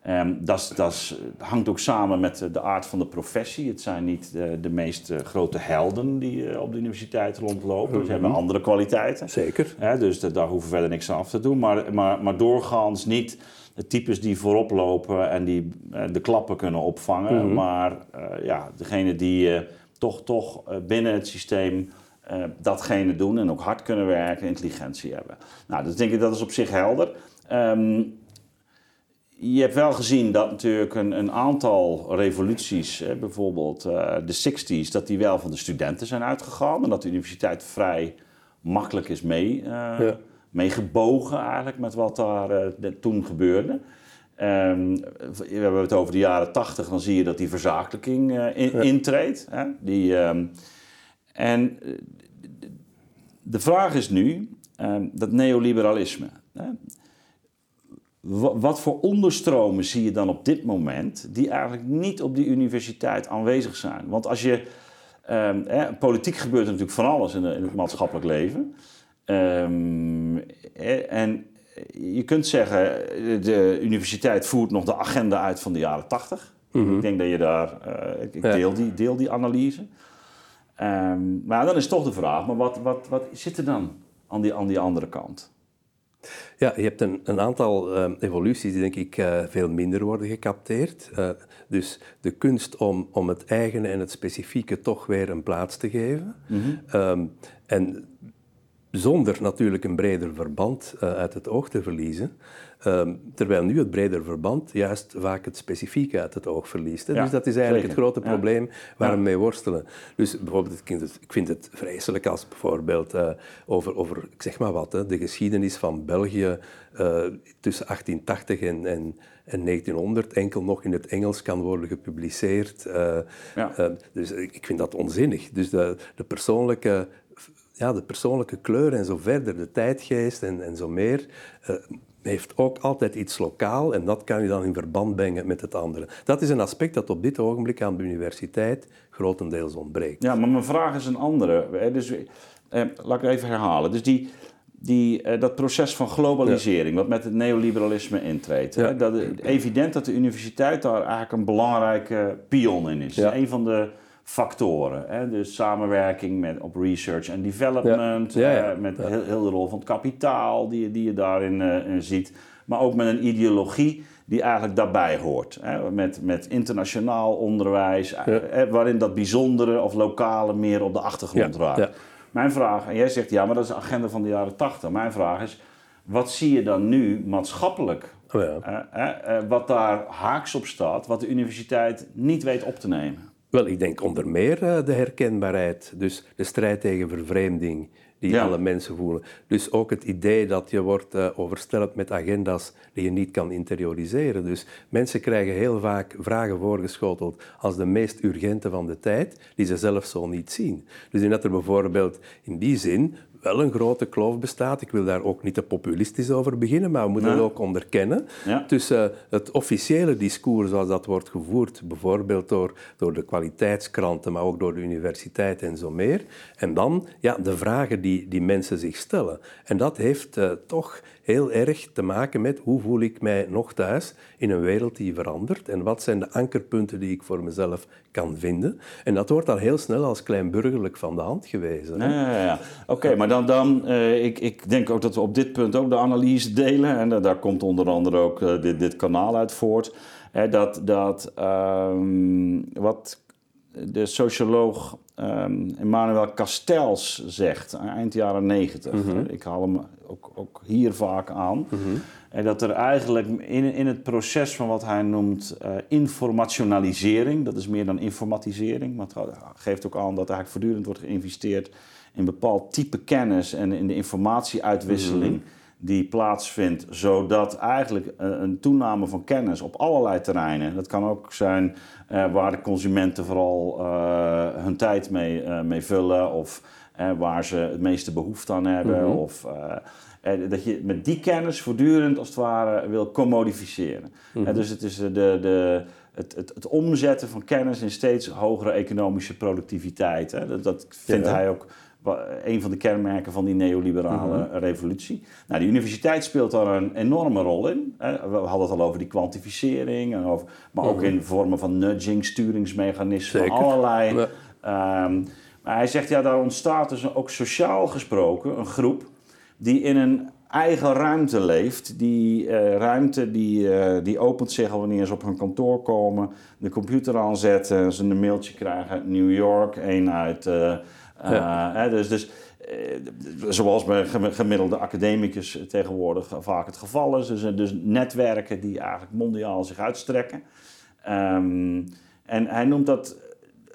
Ehm, dat is- hangt ook samen met de aard van de professie. Het zijn niet de, de meest eh, grote helden die eh, op de universiteit rondlopen. Ze hebben andere kwaliteiten. Zeker. Dus da- daar hoeven we verder niks aan af te doen. Maar, maar, maar doorgaans niet de types die voorop lopen en die eh, de klappen kunnen opvangen. Maar eh, ja, degene die eh, toch, toch eh, binnen het systeem eh, datgene doen en ook hard kunnen werken, intelligentie hebben. Nou, dus denk ik dat is op zich helder. Ehm, je hebt wel gezien dat natuurlijk een, een aantal revoluties, hè, bijvoorbeeld eh, de 60s, dat die wel van de studenten zijn uitgegaan. En dat de universiteit vrij makkelijk is mee, eh, meegebogen eigenlijk met wat daar eh, toen gebeurde. Ehm, we hebben het over de jaren 80, dan zie je dat die verzakelijking eh, in, intreedt. Hè? Die, ehm, en eh, de vraag is nu, ehm, dat neoliberalisme. Wat voor onderstromen zie je dan op dit moment die eigenlijk niet op die universiteit aanwezig zijn? Want als je. ehm, politiek gebeurt er natuurlijk van alles in, het maatschappelijk leven. Ehm, eh, en je kunt zeggen, de universiteit voert nog de agenda uit van de jaren tachtig. Ik denk dat je daar. eh, ik deel, die, deel die analyse. Ehm, maar dan is toch de vraag: maar wat, wat, wat zit er dan aan die, aan die andere kant? Ja, je hebt een, een aantal uh, evoluties die denk ik uh, veel minder worden gecapteerd. Uh, dus de kunst om, om het eigene en het specifieke toch weer een plaats te geven. Mm -hmm. um, en zonder natuurlijk een breder verband uit het oog te verliezen. Um, terwijl nu het breder verband juist vaak het specifieke uit het oog verliest. Hè? Ja, dus dat is eigenlijk zeker. het grote probleem ja. waar we mee worstelen. Dus bijvoorbeeld, ik vind het, ik vind het vreselijk als bijvoorbeeld uh, over, over, ik zeg maar wat, hè, de geschiedenis van België uh, tussen 1880 en, en, en 1900 enkel nog in het Engels kan worden gepubliceerd. Uh, ja. dus ik vind dat onzinnig. Dus de, de persoonlijke ja, de persoonlijke kleur en zo verder, de tijdgeest en, en zo meer, uh, heeft ook altijd iets lokaal en dat kan je dan in verband brengen met het andere. Dat is een aspect dat op dit ogenblik aan de universiteit grotendeels ontbreekt. Ja, maar mijn vraag is een andere. Dus, eh, laat ik even herhalen. Dus die, die, eh, dat proces van globalisering, wat met het neoliberalisme intreedt. Ja. dat, evident dat de universiteit daar eigenlijk een belangrijke pion in is. Ja. Een van de factoren. Hè? Dus samenwerking met, op research en development, ja. Ja, ja. Uh, met heel, heel, de rol van het kapitaal die, die je daarin uh, ziet. Maar ook met een ideologie die eigenlijk daarbij hoort. Hè? Met, met internationaal onderwijs, uh, waarin dat bijzondere of lokale meer op de achtergrond raakt. Mijn vraag, en jij zegt ja, maar dat is de agenda van de jaren tachtig. Mijn vraag is, wat zie je dan nu maatschappelijk oh wat daar haaks op staat, wat de universiteit niet weet op te nemen? Wel, ik denk onder meer uh, de herkenbaarheid. Dus de strijd tegen vervreemding die alle mensen voelen. Dus ook het idee dat je wordt uh, oversteld met agenda's die je niet kan interioriseren. Dus mensen krijgen heel vaak vragen voorgeschoteld als de meest urgente van de tijd, die ze zelf zo niet zien. Dus in dat er bijvoorbeeld in die zin wel een grote kloof bestaat. Ik wil daar ook niet te populistisch over beginnen, maar we moeten het ook onderkennen. Ja. Tussen het officiële discours zoals dat wordt gevoerd, bijvoorbeeld door, door de kwaliteitskranten, maar ook door de universiteit en zo meer. En dan ja, de vragen die, die mensen zich stellen. En dat heeft uh, toch heel erg te maken met hoe voel ik mij nog thuis in een wereld die verandert en wat zijn de ankerpunten die ik voor mezelf kan vinden. En dat wordt dan heel snel als kleinburgerlijk van de hand gewezen. Ja, ja. Oké, maar dan, dan uh, ik, ik denk ook dat we op dit punt ook de analyse delen en daar komt onder andere ook uh, dit, dit kanaal uit voort. dat dat um, wat de socioloog um, Emmanuel Castells zegt, eind jaren negentig. Mm -hmm. Ik haal hem ook, ook, hier vaak aan. Mm -hmm. En dat er eigenlijk in, in het proces van wat hij noemt uh, informationalisering, dat is meer dan informatisering, maar het geeft ook aan dat eigenlijk voortdurend wordt geïnvesteerd in bepaald type kennis en in de informatieuitwisseling. Mm -hmm die plaatsvindt, zodat eigenlijk een toename van kennis op allerlei terreinen, dat kan ook zijn uh, waar de consumenten vooral uh, hun tijd mee, uh, mee vullen of waar ze het meeste behoefte aan hebben, mm -hmm. of dat je met die kennis voortdurend als het ware wil commodificeren. Mm -hmm. dus het is de, de, het, het, het, omzetten van kennis in steeds hogere economische productiviteit. Hè. Dat, dat vindt ja. hij ook een van de kenmerken van die neoliberale mm -hmm. revolutie. Nou, de universiteit speelt daar een enorme rol in. We hadden het al over die kwantificering, en over, maar ook mm -hmm. in vormen van nudging, sturingsmechanismen, Zeker. allerlei. Ja. Um, maar hij zegt, ja, daar ontstaat dus ook sociaal gesproken een groep die in een eigen ruimte leeft. Die uh, ruimte die, uh, die opent zich al wanneer ze op hun kantoor komen, de computer aanzetten, ze een mailtje krijgen uit New York, een uit... Uh, ja. Uh, dus, dus uh, zoals bij gemiddelde academicus tegenwoordig vaak het geval is. Dus, dus netwerken die eigenlijk mondiaal zich uitstrekken. Um, en hij noemt dat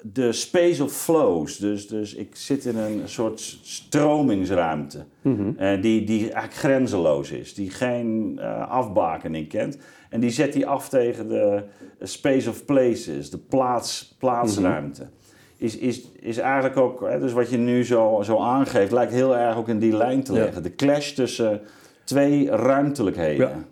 de space of flows. Dus, dus ik zit in een soort stromingsruimte. Mm -hmm. uh, die, die eigenlijk grenzeloos is. Die geen afbakening kent. En die zet hij af tegen de space of places. De plaats, plaatsruimte. Mm -hmm is, is, is eigenlijk ook, hè, dus wat je nu zo, zo aangeeft, lijkt heel erg ook in die lijn te liggen. De clash tussen twee ruimtelijkheden. Ja,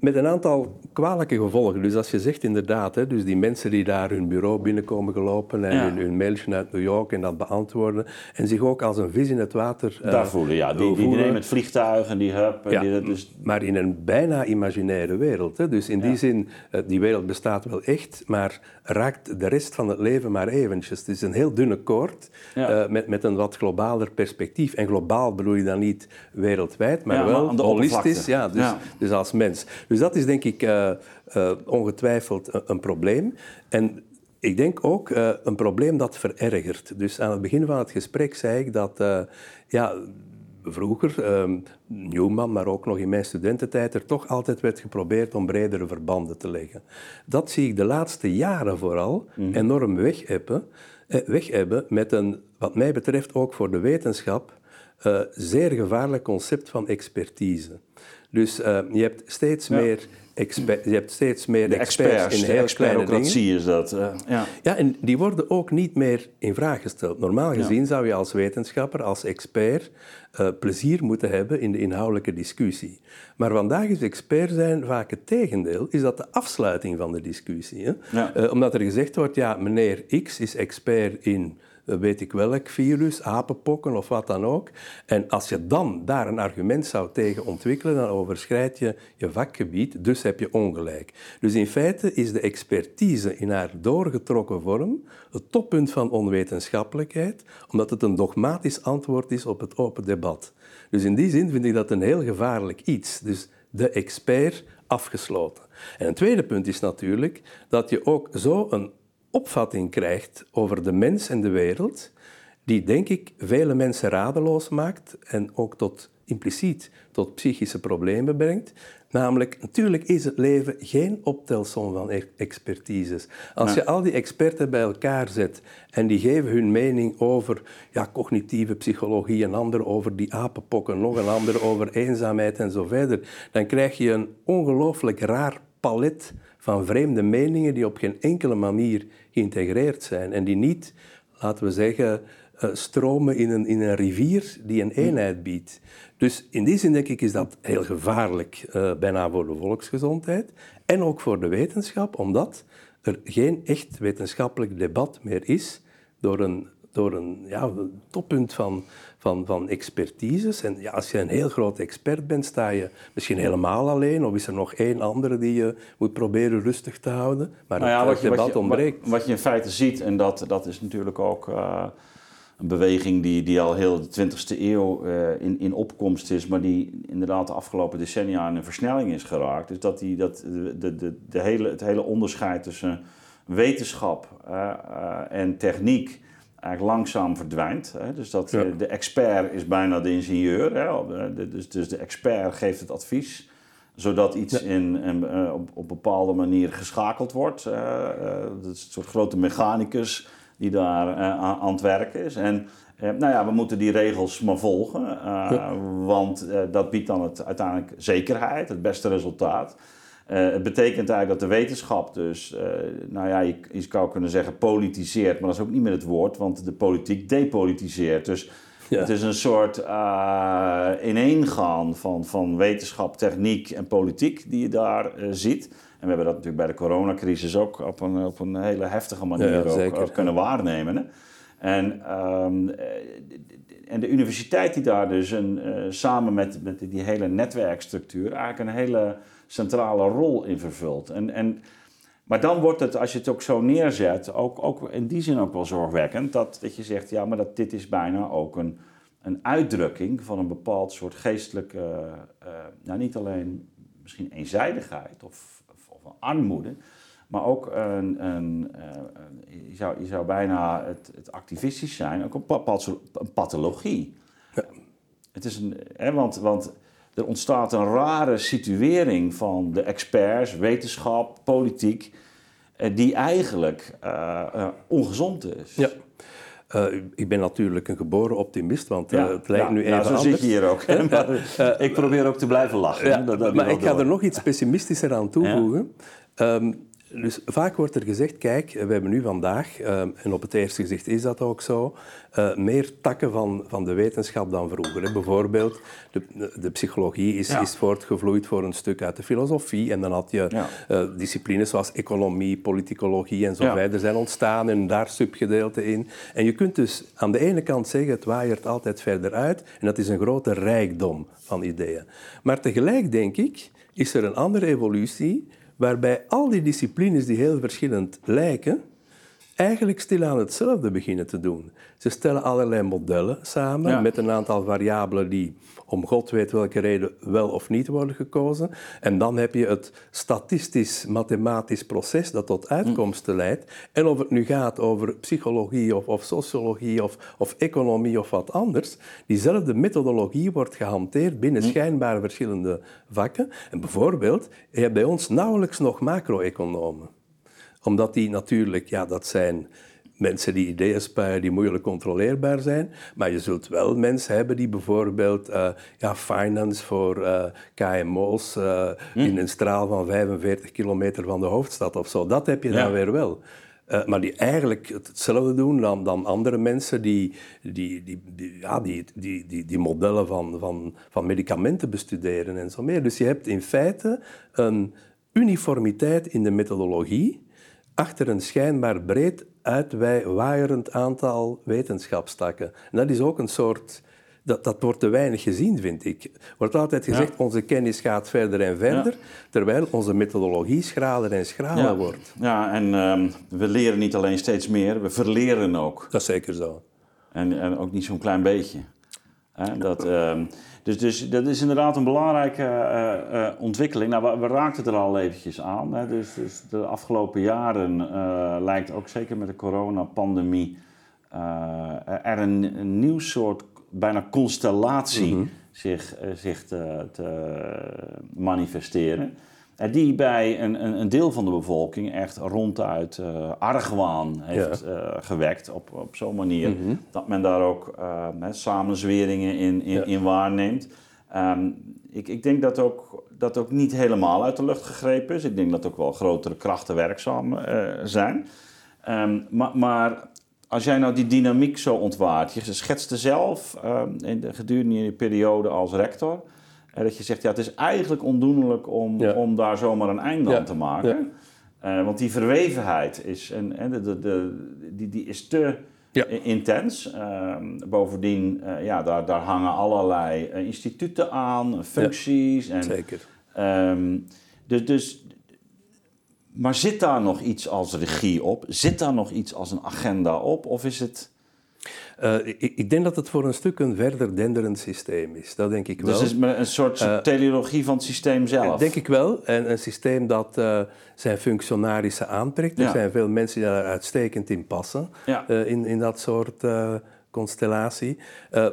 met een aantal kwalijke gevolgen. Dus als je zegt inderdaad, hè, dus die mensen die daar hun bureau binnenkomen gelopen en hun, hun, mailtje uit New York en dat beantwoorden en zich ook als een vis in het water uh, Daar voelen, ja. Die, die, nemen het vliegtuig en die. Ja, die, dus... maar in een bijna imaginaire wereld. Hè. Dus in die zin, uh, die wereld bestaat wel echt, maar raakt de rest van het leven maar eventjes. Het is een heel dunne koord uh, met, met een wat globaler perspectief. En globaal bedoel je dan niet wereldwijd, maar wel maar holistisch. Ja, dus, dus als mens. Dus dat is denk ik uh, uh, ongetwijfeld een, een, probleem. En ik denk ook uh, een probleem dat verergert. Dus aan het begin van het gesprek zei ik dat ja, vroeger, um, Newman, maar ook nog in mijn studententijd, er toch altijd werd geprobeerd om bredere verbanden te leggen. Dat zie ik de laatste jaren vooral mm -hmm. enorm weghebben, weghebben met een, wat mij betreft ook voor de wetenschap, uh, zeer gevaarlijk concept van expertise. Dus uh, je hebt steeds ja. meer je hebt steeds meer de experts, experts in heel kleine dingen. is dat. Uh, ja. ja, en die worden ook niet meer in vraag gesteld. Normaal gezien ja. zou je als wetenschapper, als expert, uh, plezier moeten hebben in de inhoudelijke discussie. Maar vandaag is expert zijn vaak het tegendeel, is dat de afsluiting van de discussie. Hè? Ja. Uh, omdat er gezegd wordt, ja, meneer X is expert in weet ik welk virus, apenpokken of wat dan ook. En als je dan daar een argument zou tegen ontwikkelen, dan overschrijd je je vakgebied, dus heb je ongelijk. Dus in feite is de expertise in haar doorgetrokken vorm het toppunt van onwetenschappelijkheid, omdat het een dogmatisch antwoord is op het open debat. Dus in die zin vind ik dat een heel gevaarlijk iets. Dus de expert afgesloten. En een tweede punt is natuurlijk dat je ook zo een opvatting krijgt over de mens en de wereld, die denk ik vele mensen radeloos maakt en ook tot impliciet tot psychische problemen brengt. Namelijk, natuurlijk is het leven geen optelsom van expertises. Als je al die experten bij elkaar zet en die geven hun mening over ja, cognitieve psychologie, een ander over die apenpokken, nog een ander over eenzaamheid en zo verder, dan krijg je een ongelooflijk raar palet van vreemde meningen die op geen enkele manier geïntegreerd zijn en die niet, laten we zeggen, uh, stromen in een, in een rivier die een eenheid biedt. Dus in die zin denk ik is dat heel gevaarlijk, uh, bijna voor de volksgezondheid en ook voor de wetenschap, omdat er geen echt wetenschappelijk debat meer is door een, door een ja, toppunt van van, van expertises. En ja, als je een heel groot expert bent, sta je misschien helemaal alleen. Of is er nog één andere die je moet proberen rustig te houden. Maar nou ja, het, wat je, debat wat je, ontbreekt. Wat, je in feite ziet, en dat, dat is natuurlijk ook... Uh, een beweging die, die al heel de 20e eeuw uh, in, in opkomst is, maar die inderdaad de afgelopen decennia in een versnelling is geraakt. Dus dat, die, dat de, de, de hele, het hele onderscheid tussen wetenschap uh, en techniek eigenlijk langzaam verdwijnt. Hè? Dus dat, eh, de expert is bijna de ingenieur. Hè? Eh, dus, dus de expert geeft het advies zodat iets in, in uh, op, op bepaalde manier geschakeld wordt. Uh, uh, dat is een soort grote mechanicus die daar aan het werken is. En nou ja, we moeten die regels maar volgen, want dat biedt dan het, uiteindelijk zekerheid, het beste resultaat. Uh, het betekent eigenlijk dat de wetenschap dus, uh, nou ja, je, je, zou kunnen zeggen politiseert, maar dat is ook niet meer het woord, want de politiek depolitiseert. Dus ja. het is een soort uh, ineengaan van, van wetenschap, techniek en politiek die je daar ziet. En we hebben dat natuurlijk bij de coronacrisis ook op een, op een hele heftige manier ja, ook, ook, kunnen waarnemen. Hè? En, um, en de universiteit die daar dus een, samen met, met die hele netwerkstructuur eigenlijk een hele centrale rol in vervult. En, en, maar dan wordt het, als je het ook zo neerzet, ook, ook in die zin ook wel zorgwekkend, dat, dat je zegt, ja, maar dat, dit is bijna ook een, een uitdrukking van een bepaald soort geestelijke, uh, nou niet alleen misschien eenzijdigheid of, of, of armoede, maar ook een, een, uh, je, zou, je zou bijna het, het activistisch zijn, ook een een pathologie. Ja. Het is een, hè, want, want er ontstaat een rare situering van de experts, wetenschap, politiek, eh, die eigenlijk uh, uh, ongezond is. Ja. Uh, ik ben natuurlijk een geboren optimist, want het lijkt ja, nu even ja, zo anders. zit je hier ook. [laughs] maar, ik probeer ook te blijven lachen. Ja, dat, dat maar ik ga er nog iets pessimistischer aan toevoegen. Um, Dus vaak wordt er gezegd, kijk, we hebben nu vandaag, uh, en op het eerste gezicht is dat ook zo, uh, meer takken van, van de wetenschap dan vroeger. Bijvoorbeeld, de, de psychologie is, ja. is voortgevloeid voor een stuk uit de filosofie. En dan had je ja. uh, disciplines zoals economie, politicologie en zo verder zijn ontstaan en daar subgedeelten in. En je kunt dus aan de ene kant zeggen, het waaiert altijd verder uit en dat is een grote rijkdom van ideeën. Maar tegelijk denk ik, is er een andere evolutie waarbij al die disciplines die heel verschillend lijken, eigenlijk stilaan hetzelfde beginnen te doen. Ze stellen allerlei modellen samen met een aantal variabelen die om god weet welke reden wel of niet worden gekozen. En dan heb je het statistisch-mathematisch proces dat tot uitkomsten leidt. En of het nu gaat over psychologie of, of sociologie of, of economie of wat anders, diezelfde methodologie wordt gehanteerd binnen schijnbaar verschillende vakken. En bijvoorbeeld, je hebt bij ons nauwelijks nog macro-economen omdat die natuurlijk, ja, dat zijn mensen die ideeën spuien die moeilijk controleerbaar zijn. Maar je zult wel mensen hebben die bijvoorbeeld uh, ja, finance voor uh, eh, KMO's uh, eh, hm. in een straal van 45 kilometer van de hoofdstad of zo. Dat heb je dan weer wel. maar die eigenlijk hetzelfde doen dan, dan andere mensen die die, die, die, ja, die, die, die, die modellen van, van, van medicamenten bestuderen en zo meer. Dus je hebt in feite een uniformiteit in de methodologie achter een schijnbaar breed uitwaaierend aantal wetenschapstakken. En dat is ook een soort... Dat, dat wordt te weinig gezien, vind ik. Er wordt altijd gezegd, ja. onze kennis gaat verder en verder, ja. terwijl onze methodologie schraler en schraler ja. wordt. Ja, en um, we leren niet alleen steeds meer, we verleren ook. Dat is zeker zo. En, en ook niet zo'n klein beetje. Hè? Dat, um, dus, dus dat is inderdaad een belangrijke uh, uh, ontwikkeling. Nou, we, we, raakten het er al eventjes aan. Hè? Dus, dus, de afgelopen jaren uh, lijkt ook zeker met de coronapandemie er een, een, nieuw soort bijna constellatie mm -hmm. zich, zich te, te manifesteren. Die bij een, een, een, deel van de bevolking echt ronduit uh, argwaan heeft ja. uh, gewekt. Op, op zo'n manier mm -hmm. dat men daar ook uh, samenzweringen in, in, ja. in waarneemt. Um, ik, ik denk dat ook, dat ook niet helemaal uit de lucht gegrepen is. Ik denk dat ook wel grotere krachten werkzaam zijn. Um, maar, maar, als jij nou die dynamiek zo ontwaart. Je schetste zelf um, in de, gedurende je periode als rector dat je zegt, ja, het is eigenlijk ondoenlijk om, ja. om daar zomaar een einde ja. aan te maken. Ja. Uh, want die verwevenheid is, en, en de, de, de, die, die is te intens. Uh, bovendien, uh, ja, daar, daar hangen allerlei uh, instituten aan, functies. En, Zeker. Um, dus, dus, maar zit daar nog iets als regie op? Zit daar nog iets als een agenda op? Of is het... Uh, ik, ik, denk dat het voor een stuk een verder denderend systeem is. Dat denk ik wel. Dus het is een soort uh, teleologie van het systeem zelf? Denk ik wel. En een systeem dat uh, zijn functionarissen aantrekt. Er zijn veel mensen die daar uitstekend in passen. Ja. in, in dat soort constellatie. Uh,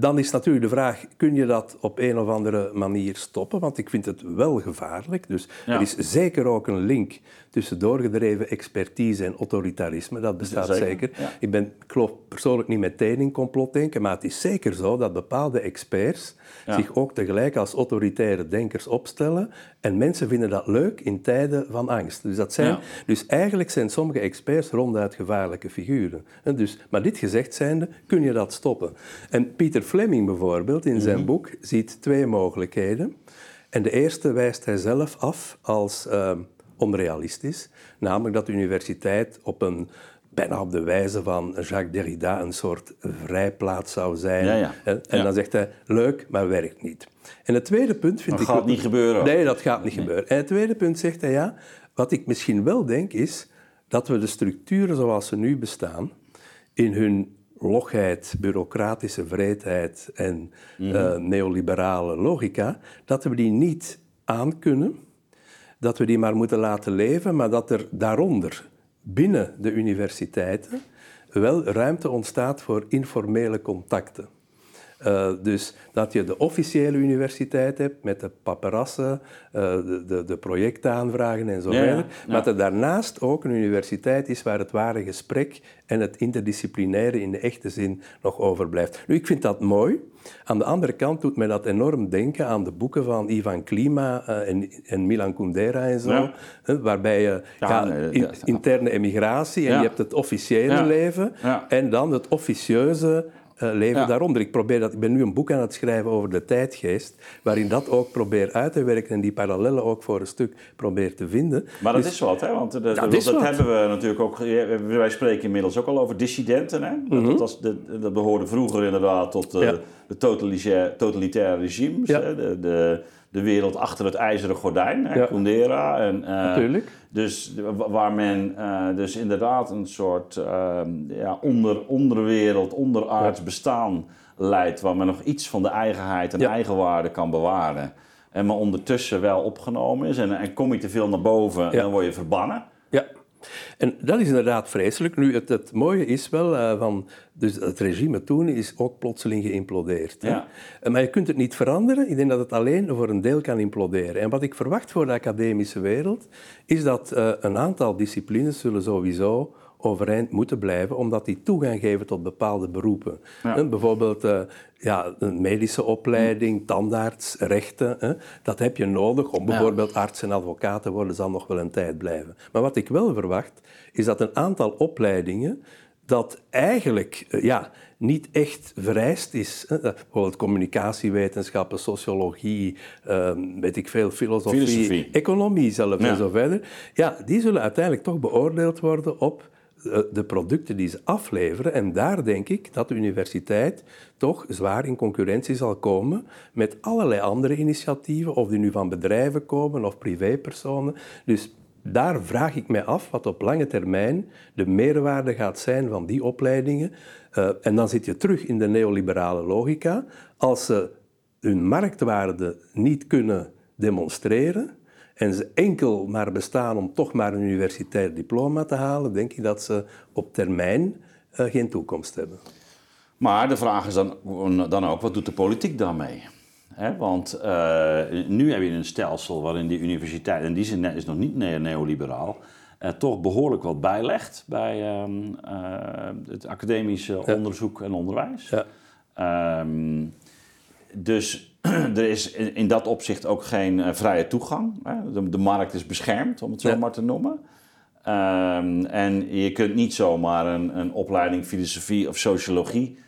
dan is natuurlijk de vraag, kun je dat op een of andere manier stoppen? Want ik vind het wel gevaarlijk. Dus ja. er is zeker ook een link tussen doorgedreven expertise en autoritarisme. Dat bestaat zeker. zeker. Ja. Ik, ben, ik geloof persoonlijk niet meteen in complotdenken, maar het is zeker zo dat bepaalde experts ja. zich ook tegelijk als autoritaire denkers opstellen. En mensen vinden dat leuk in tijden van angst. Dus, dat zijn, dus eigenlijk zijn sommige experts ronduit gevaarlijke figuren. En dus, maar dit gezegd zijnde, kun je dat stoppen. En Peter Fleming bijvoorbeeld in zijn mm -hmm. boek ziet twee mogelijkheden. En de eerste wijst hij zelf af als uh, onrealistisch. Namelijk dat de universiteit op een bijna op de wijze van Jacques Derrida een soort vrijplaats zou zijn. Ja, ja. En, en ja. dan zegt hij, leuk, maar werkt niet. En het tweede punt vind dat ik... Dat gaat niet gebeuren. Nee, dat gaat niet nee. gebeuren. En het tweede punt zegt hij, ja, wat ik misschien wel denk is dat we de structuren zoals ze nu bestaan, in hun logheid, bureaucratische vreedheid en mm -hmm. uh, neoliberale logica, dat we die niet aankunnen, dat we die maar moeten laten leven, maar dat er daaronder binnen de universiteiten wel ruimte ontstaat voor informele contacten. Uh, dus dat je de officiële universiteit hebt met de paparassen, uh, de, de, de, projectaanvragen en zo verder. Maar dat er daarnaast ook een universiteit is waar het ware gesprek en het interdisciplinaire in de echte zin nog overblijft. Nu, ik vind dat mooi. Aan de andere kant doet mij dat enorm denken aan de boeken van Ivan Klima uh, en, en, Milan Kundera en zo. waarbij je ja, in, interne emigratie en je hebt het officiële leven en dan het officieuze uh, leven daaronder. Ik, probeer dat, ik ben nu een boek aan het schrijven over de tijdgeest, waarin dat ook probeer uit te werken en die parallellen ook voor een stuk probeer te vinden. Maar dat dus is wat, hè? Want de, de, dat, dat hebben we natuurlijk ook. Wij spreken inmiddels ook al over dissidenten. Hè? Dat, mm dat, dat, behoorde vroeger inderdaad tot uh, de totalitaire, totalitaire regimes. Hè? De, de, wereld achter het ijzeren gordijn, hè, Kundera. En, uh, Natuurlijk. Dus waar men uh, dus inderdaad een soort uh, ja, onder, onderwereld, onderaards bestaan leidt, waar men nog iets van de eigenheid en ja. eigenwaarde kan bewaren. En maar ondertussen wel opgenomen is. En, en kom je te veel naar boven, dan word je verbannen. En dat is inderdaad vreselijk. Nu, het, het mooie is wel uh, van... Dus het regime toen is ook plotseling geïmplodeerd. Ja. Maar je kunt het niet veranderen. Ik denk dat het alleen voor een deel kan imploderen. En wat ik verwacht voor de academische wereld... is dat uh, een aantal disciplines zullen sowieso overeind moeten blijven, omdat die toegang geven tot bepaalde beroepen. bijvoorbeeld uh, ja, een medische opleiding, tandarts, rechten. Hè, dat heb je nodig om bijvoorbeeld arts en advocaat te worden, zal nog wel een tijd blijven. Maar wat ik wel verwacht, is dat een aantal opleidingen dat eigenlijk eh, ja, niet echt vereist is. Hè. Bijvoorbeeld communicatiewetenschappen, sociologie, ehm, weet ik veel, filosofie, filosofie. economie zelfs en zo verder. Ja, die zullen uiteindelijk toch beoordeeld worden op eh, de producten die ze afleveren. En daar denk ik dat de universiteit toch zwaar in concurrentie zal komen met allerlei andere initiatieven, of die nu van bedrijven komen of privépersonen. Dus daar vraag ik mij af wat op lange termijn de meerwaarde gaat zijn van die opleidingen. Uh, en dan zit je terug in de neoliberale logica. Als ze hun marktwaarde niet kunnen demonstreren, en ze enkel maar bestaan om toch maar een universitair diploma te halen, denk ik dat ze op termijn uh, geen toekomst hebben. Maar de vraag is dan, dan ook, wat doet de politiek daarmee? He, want uh, nu heb je een stelsel waarin die universiteit, en die zin is nog niet neoliberaal, uh, toch behoorlijk wat bijlegt bij um, het academische ja. onderzoek en onderwijs. Ja. Um, dus [clears throat] er is in, dat opzicht ook geen uh, vrije toegang. Hè? De, de, markt is beschermd, om het zo ja. maar te noemen. Um, en je kunt niet zomaar een, een opleiding filosofie of sociologie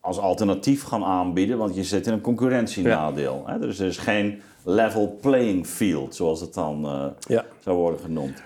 als alternatief gaan aanbieden, want je zit in een concurrentienadeel. Ja. Hè? Dus er is geen level playing field, zoals het dan uh, ja. zou worden genoemd.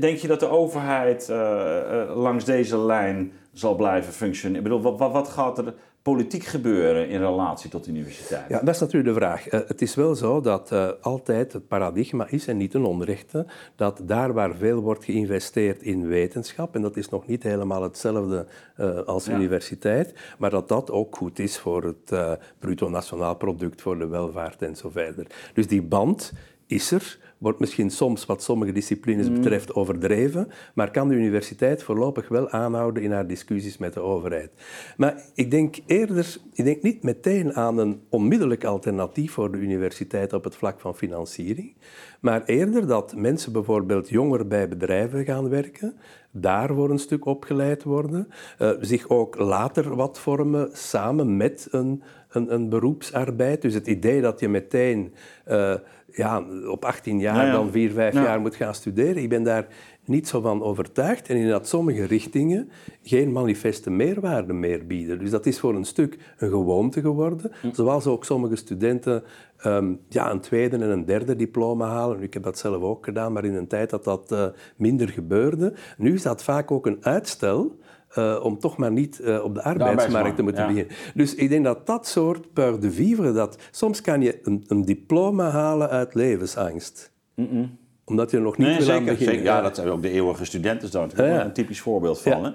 Denk je dat de overheid uh, langs deze lijn zal blijven functioneren? Ik bedoel, wat, wat gaat er politiek gebeuren in relatie tot de universiteit? Ja, dat is natuurlijk de vraag. Uh, het is wel zo dat uh, altijd het paradigma is, en niet een onrechte, dat daar waar veel wordt geïnvesteerd in wetenschap, en dat is nog niet helemaal hetzelfde uh, als ja. universiteit, maar dat dat ook goed is voor het bruto nationaal product, voor de welvaart en zo verder. Dus die band is er, wordt misschien soms wat sommige disciplines mm. betreft overdreven, maar kan de universiteit voorlopig wel aanhouden in haar discussies met de overheid. Maar ik denk eerder, ik denk niet meteen aan een onmiddellijk alternatief voor de universiteit op het vlak van financiering, maar eerder dat mensen bijvoorbeeld jonger bij bedrijven gaan werken, daar voor een stuk opgeleid worden, uh, zich ook later wat vormen samen met een, een, een beroepsarbeid. Dus het idee dat je meteen uh, ja, op 18 jaar dan 4, 5 jaar moet gaan studeren. Ik ben daar niet zo van overtuigd en in dat sommige richtingen geen manifeste meerwaarde meer bieden. Dus dat is voor een stuk een gewoonte geworden. Hm. Zoals ook sommige studenten um, ja, een tweede en een derde diploma halen. Ik heb dat zelf ook gedaan, maar in een tijd dat dat uh, minder gebeurde. Nu is dat vaak ook een uitstel uh, om toch maar niet uh, op de arbeidsmarkt te moeten ja. beginnen. Dus ik denk dat dat soort peur de vivre, dat soms kan je een, een diploma halen uit levensangst. Mm -mm. Omdat je nog niet nee, wil zeker, beginnen. Ja, dat zijn ook de eeuwige studenten daar ja. een typisch voorbeeld van. Hè?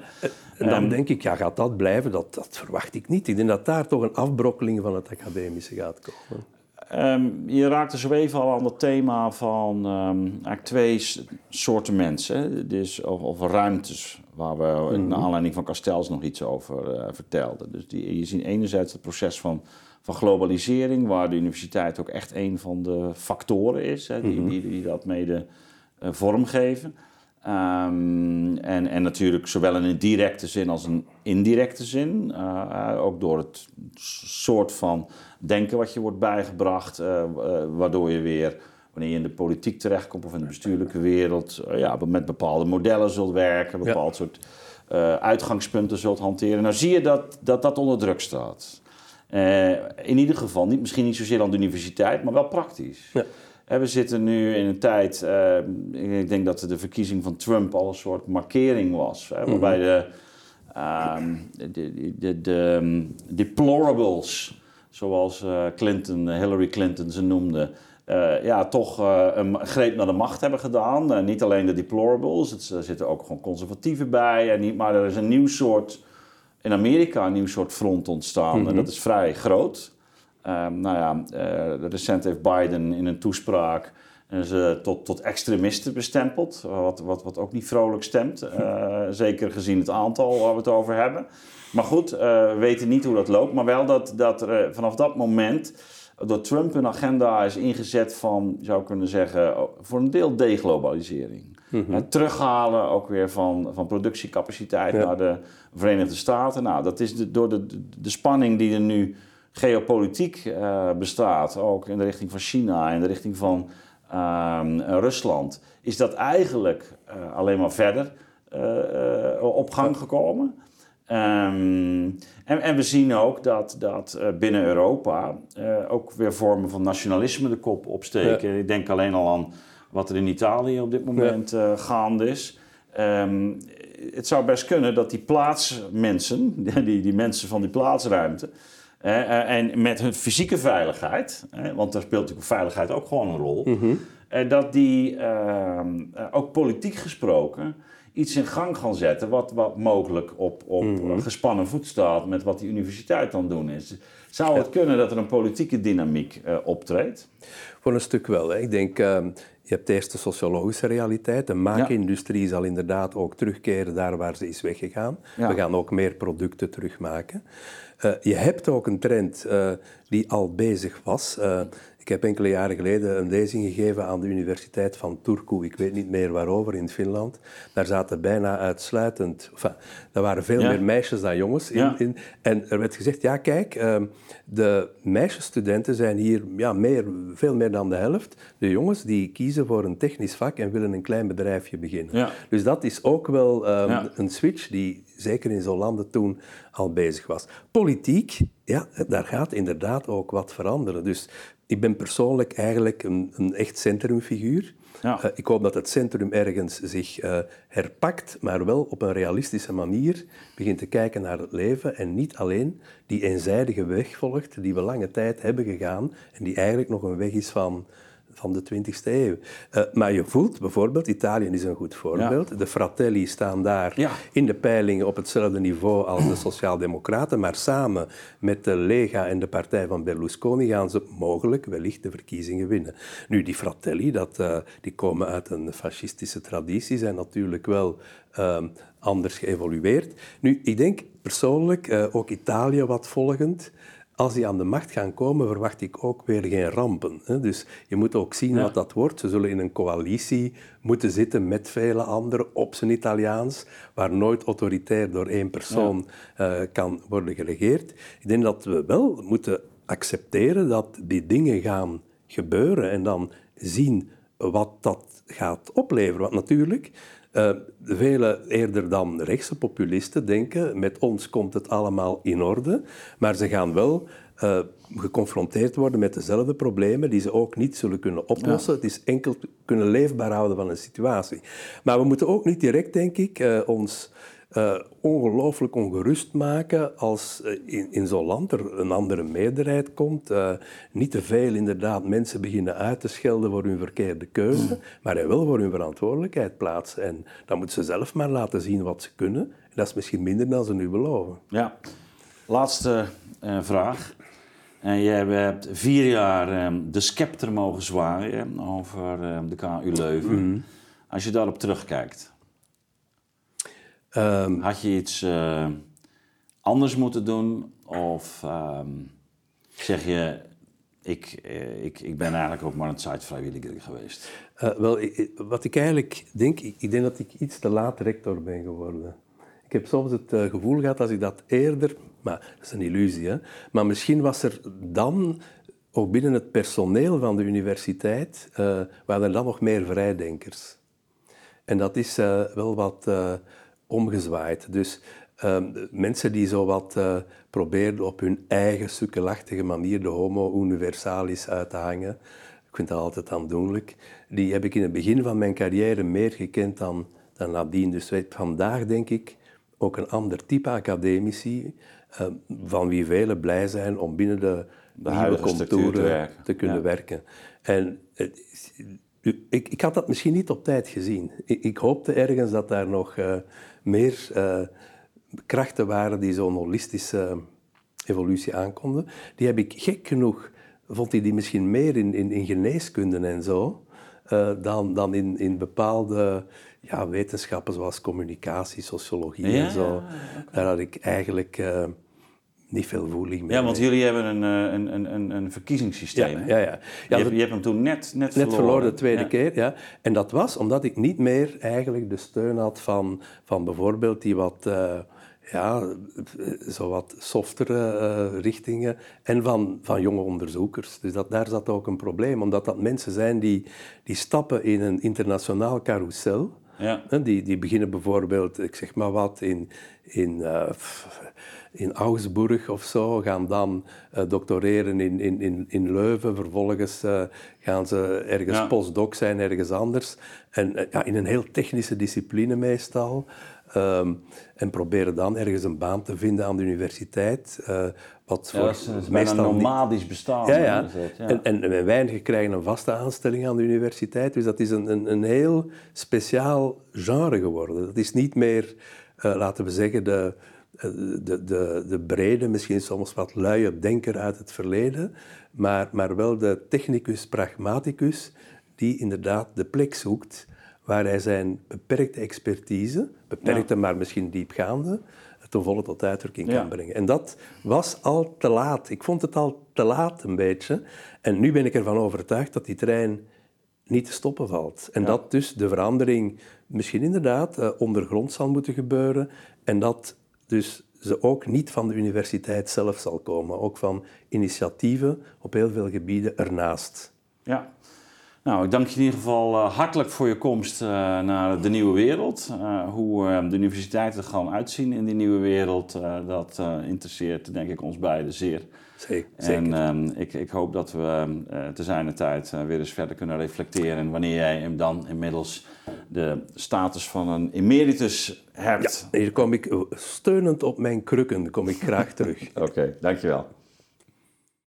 En dan um, denk ik, ja, gaat dat blijven? Dat, dat verwacht ik niet. Ik denk dat daar toch een afbrokkeling van het academische gaat komen. Ehm, je raakte zo even al aan het thema van um, eigenlijk twee soorten mensen. Dus, of, of, ruimtes, waar we in naar aanleiding van Castells nog iets over uh, vertelden. Dus die, je ziet enerzijds het proces van, van globalisering, waar de universiteit ook echt een van de factoren is, hè, die, mhm. die, die, dat mede uh, vormgeven. Um, en, en natuurlijk zowel in een directe zin als een indirecte zin. Uh, ook door het soort van denken wat je wordt bijgebracht, uh, uh, waardoor je weer, wanneer je in de politiek terechtkomt of in de bestuurlijke wereld, ja, met bepaalde modellen zult werken, een bepaald soort uitgangspunten zult hanteren. Nou zie je dat dat, dat onder druk staat. in ieder geval, niet, misschien niet zozeer aan de universiteit, maar wel praktisch. Ja. We zitten nu in een tijd, uh, ik denk dat de verkiezing van Trump al een soort markering was, waarbij mhm. de, um, de, de, de um, deplorables, zoals uh, Clinton, Hillary Clinton ze noemde, uh, ja, toch een greep naar de macht hebben gedaan. niet alleen de deplorables, er zitten ook gewoon conservatieven bij, en niet, maar er is een nieuw soort, in Amerika een nieuw soort front ontstaan en mhm. dat is vrij groot. Um, nou ja, recent heeft Biden in een toespraak ze tot, tot extremisten bestempeld, wat, wat, wat ook niet vrolijk stemt. Uh, zeker gezien het aantal waar we het over hebben. Maar goed, uh, we weten niet hoe dat loopt, maar wel dat, dat er vanaf dat moment door Trump een agenda is ingezet van, zou kunnen zeggen, voor een deel deglobalisering. Mm terughalen ook weer van, van productiecapaciteit naar de Verenigde Staten. Nou, dat is de, door de, de, de spanning die er nu geopolitiek uh, bestaat, ook in de richting van China, in de richting van uh, Rusland, is dat eigenlijk uh, alleen maar verder op gang gekomen. Um, en, en, we zien ook dat, dat binnen Europa ook weer vormen van nationalisme de kop opsteken. Ja. Ik denk alleen al aan wat er in Italië op dit moment ja. gaande is. Um, het zou best kunnen dat die plaatsmensen, [laughs] die, die mensen van die plaatsruimte, uh, en met hun fysieke veiligheid, want daar speelt natuurlijk veiligheid ook gewoon een rol, mm dat die ehm, ook politiek gesproken iets in gang gaan zetten wat, wat mogelijk op, op mhm. gespannen voet staat met wat die universiteit dan doen is. Zou het kunnen dat er een politieke dynamiek optreedt? Voor een stuk wel. Hè. Ik denk, ehm, je hebt eerst de sociologische realiteit. De maakindustrie zal inderdaad ook terugkeren daar waar ze is weggegaan. We gaan ook meer producten terugmaken. Uh, je hebt ook een trend uh, die al bezig was. Uh, ik heb enkele jaren geleden een lezing gegeven aan de Universiteit van Turku. Ik weet niet meer waarover in Finland. Daar zaten bijna uitsluitend. Enfin, er waren veel meer meisjes dan jongens. In, in, en er werd gezegd: ja, kijk, ehm, de meisjesstudenten zijn hier ja, meer, veel meer dan de helft. De jongens die kiezen voor een technisch vak en willen een klein bedrijfje beginnen. Dus dat is ook wel um, een switch die zeker in zo'n landen toen al bezig was. Politiek, ja, daar gaat inderdaad ook wat veranderen. Dus ik ben persoonlijk eigenlijk een, een echt centrumfiguur. Ja. Uh, ik hoop dat het centrum ergens zich uh, herpakt, maar wel op een realistische manier begint te kijken naar het leven en niet alleen die eenzijdige weg volgt die we lange tijd hebben gegaan en die eigenlijk nog een weg is van van de 20e eeuw. Uh, maar je voelt bijvoorbeeld, Italië is een goed voorbeeld, de Fratelli staan daar in de peilingen op hetzelfde niveau als de Sociaaldemocraten, maar samen met de Lega en de partij van Berlusconi gaan ze mogelijk wellicht de verkiezingen winnen. Nu, die Fratelli, dat, uh, die komen uit een fascistische traditie, zijn natuurlijk wel uh, anders geëvolueerd. Nu, ik denk persoonlijk, uh, ook Italië wat volgend, als die aan de macht gaan komen, verwacht ik ook weer geen rampen. Dus je moet ook zien wat dat wordt. Ze zullen in een coalitie moeten zitten met vele anderen op zijn Italiaans, waar nooit autoritair door één persoon uh, kan worden geregeerd. Ik denk dat we wel moeten accepteren dat die dingen gaan gebeuren en dan zien wat dat gaat opleveren. Want natuurlijk, uh, vele eerder dan rechtse populisten denken, met ons komt het allemaal in orde, maar ze gaan wel uh, geconfronteerd worden met dezelfde problemen die ze ook niet zullen kunnen oplossen. Het is enkel kunnen leefbaar houden van een situatie. Maar we moeten ook niet direct, denk ik, uh, ons uh, ongelooflijk ongerust maken als uh, in, in zo'n land er een andere meerderheid komt. Uh, niet te veel inderdaad mensen beginnen uit te schelden voor hun verkeerde keuze, mm. maar hij wel voor hun verantwoordelijkheid plaatsen. En dan moeten ze zelf maar laten zien wat ze kunnen. En dat is misschien minder dan ze nu beloven. Ja, laatste vraag. En je hebt vier jaar ehm, de scepter mogen zwaaien over ehm, de KU Leuven. Mhm. Als je daarop terugkijkt, Ehm, had je iets eh, anders moeten doen? Of ehm, zeg je, ik, eh, ik, ik ben eigenlijk ook maar een site vrijwilliger geweest? Eh, wel, ik- wat ik eigenlijk denk, ik, ik denk dat ik iets te laat rector ben geworden. Ik heb soms het gevoel gehad als ik dat eerder, maar dat is een illusie, hè? maar misschien was er dan, ook binnen het personeel van de universiteit, waren er dan nog meer vrijdenkers. En dat is wel wat omgezwaaid. Dus ehm, mensen die zo wat eh, probeerden op hun eigen sukkelachtige manier de homo universalis uit te hangen, ik vind dat altijd aandoenlijk, die heb ik in het begin van mijn carrière meer gekend dan, dan nadien. Dus weet, vandaag denk ik ook een ander type academici, eh, van wie velen blij zijn om binnen de, nieuwe te contouren werken. te kunnen Ja. werken. En ik, ik had dat misschien niet op tijd gezien. Ik, ik hoopte ergens dat daar nog eh, meer eh, krachten waren die zo'n holistische evolutie aankonden. Die heb ik gek genoeg, vond ik die misschien meer in, in, in geneeskunde en zo, eh, dan, dan in, in bepaalde ja, wetenschappen zoals communicatie, sociologie Ja, en zo. Daar had ik eigenlijk eh, niet veel voeling mee. Ja, want jullie hebben een, eh, een, een, een, een verkiezingssysteem. Ja, ja, ja. Ja, je, hebt, dat- je hebt hem toen net, net, Net verloren de tweede Ja. keer, ja. En dat was omdat ik niet meer eigenlijk de steun had van, van bijvoorbeeld die wat, eh, ja, zo wat softere eh, richtingen en van, van jonge onderzoekers. Dus dat, daar zat ook een probleem, omdat dat mensen zijn die, die stappen in een internationaal carousel. Ja. Die, die beginnen bijvoorbeeld, ik zeg maar wat, in, in, eh, in Augsburg of zo, gaan dan eh, doctoreren in, in, in, in Leuven, vervolgens eh, gaan ze ergens Ja. postdoc zijn, ergens anders. En ja, in een heel technische discipline meestal. Ehm, en proberen dan ergens een baan te vinden aan de universiteit. Wat Ja, dat is, dat is bijna een meestal niet- nomadisch bestaan. ja, en, en weinigen krijgen een vaste aanstelling aan de universiteit. Dus dat is een, een, een heel speciaal genre geworden. Dat is niet meer, eh, laten we zeggen, de, eh, de, de, de brede, misschien soms wat luie denker uit het verleden, maar, maar wel de technicus pragmaticus die inderdaad de plek zoekt waar hij zijn beperkte expertise, beperkte maar misschien diepgaande, ten volle tot uitdrukking Ja. kan brengen. En dat was al te laat. Ik vond het al te laat een beetje. En nu ben ik ervan overtuigd dat die trein niet te stoppen valt. En dat dus de verandering misschien inderdaad eh, ondergrond zal moeten gebeuren. En dat dus ze ook niet van de universiteit zelf zal komen. Ook van initiatieven op heel veel gebieden ernaast. Ja. Nou, ik dank je in ieder geval eh, hartelijk voor je komst eh, naar de nieuwe wereld. Eh, hoe de universiteiten er gaan uitzien in die nieuwe wereld, dat interesseert denk ik ons beiden zeer. Zeker. En ehm, ik, ik hoop dat we eh te zijner tijd weer eens verder kunnen reflecteren. En wanneer jij hem dan inmiddels de status van een emeritus hebt. Hier kom ik steunend op mijn krukken, kom ik graag terug. [laughs] Oké, dankjewel.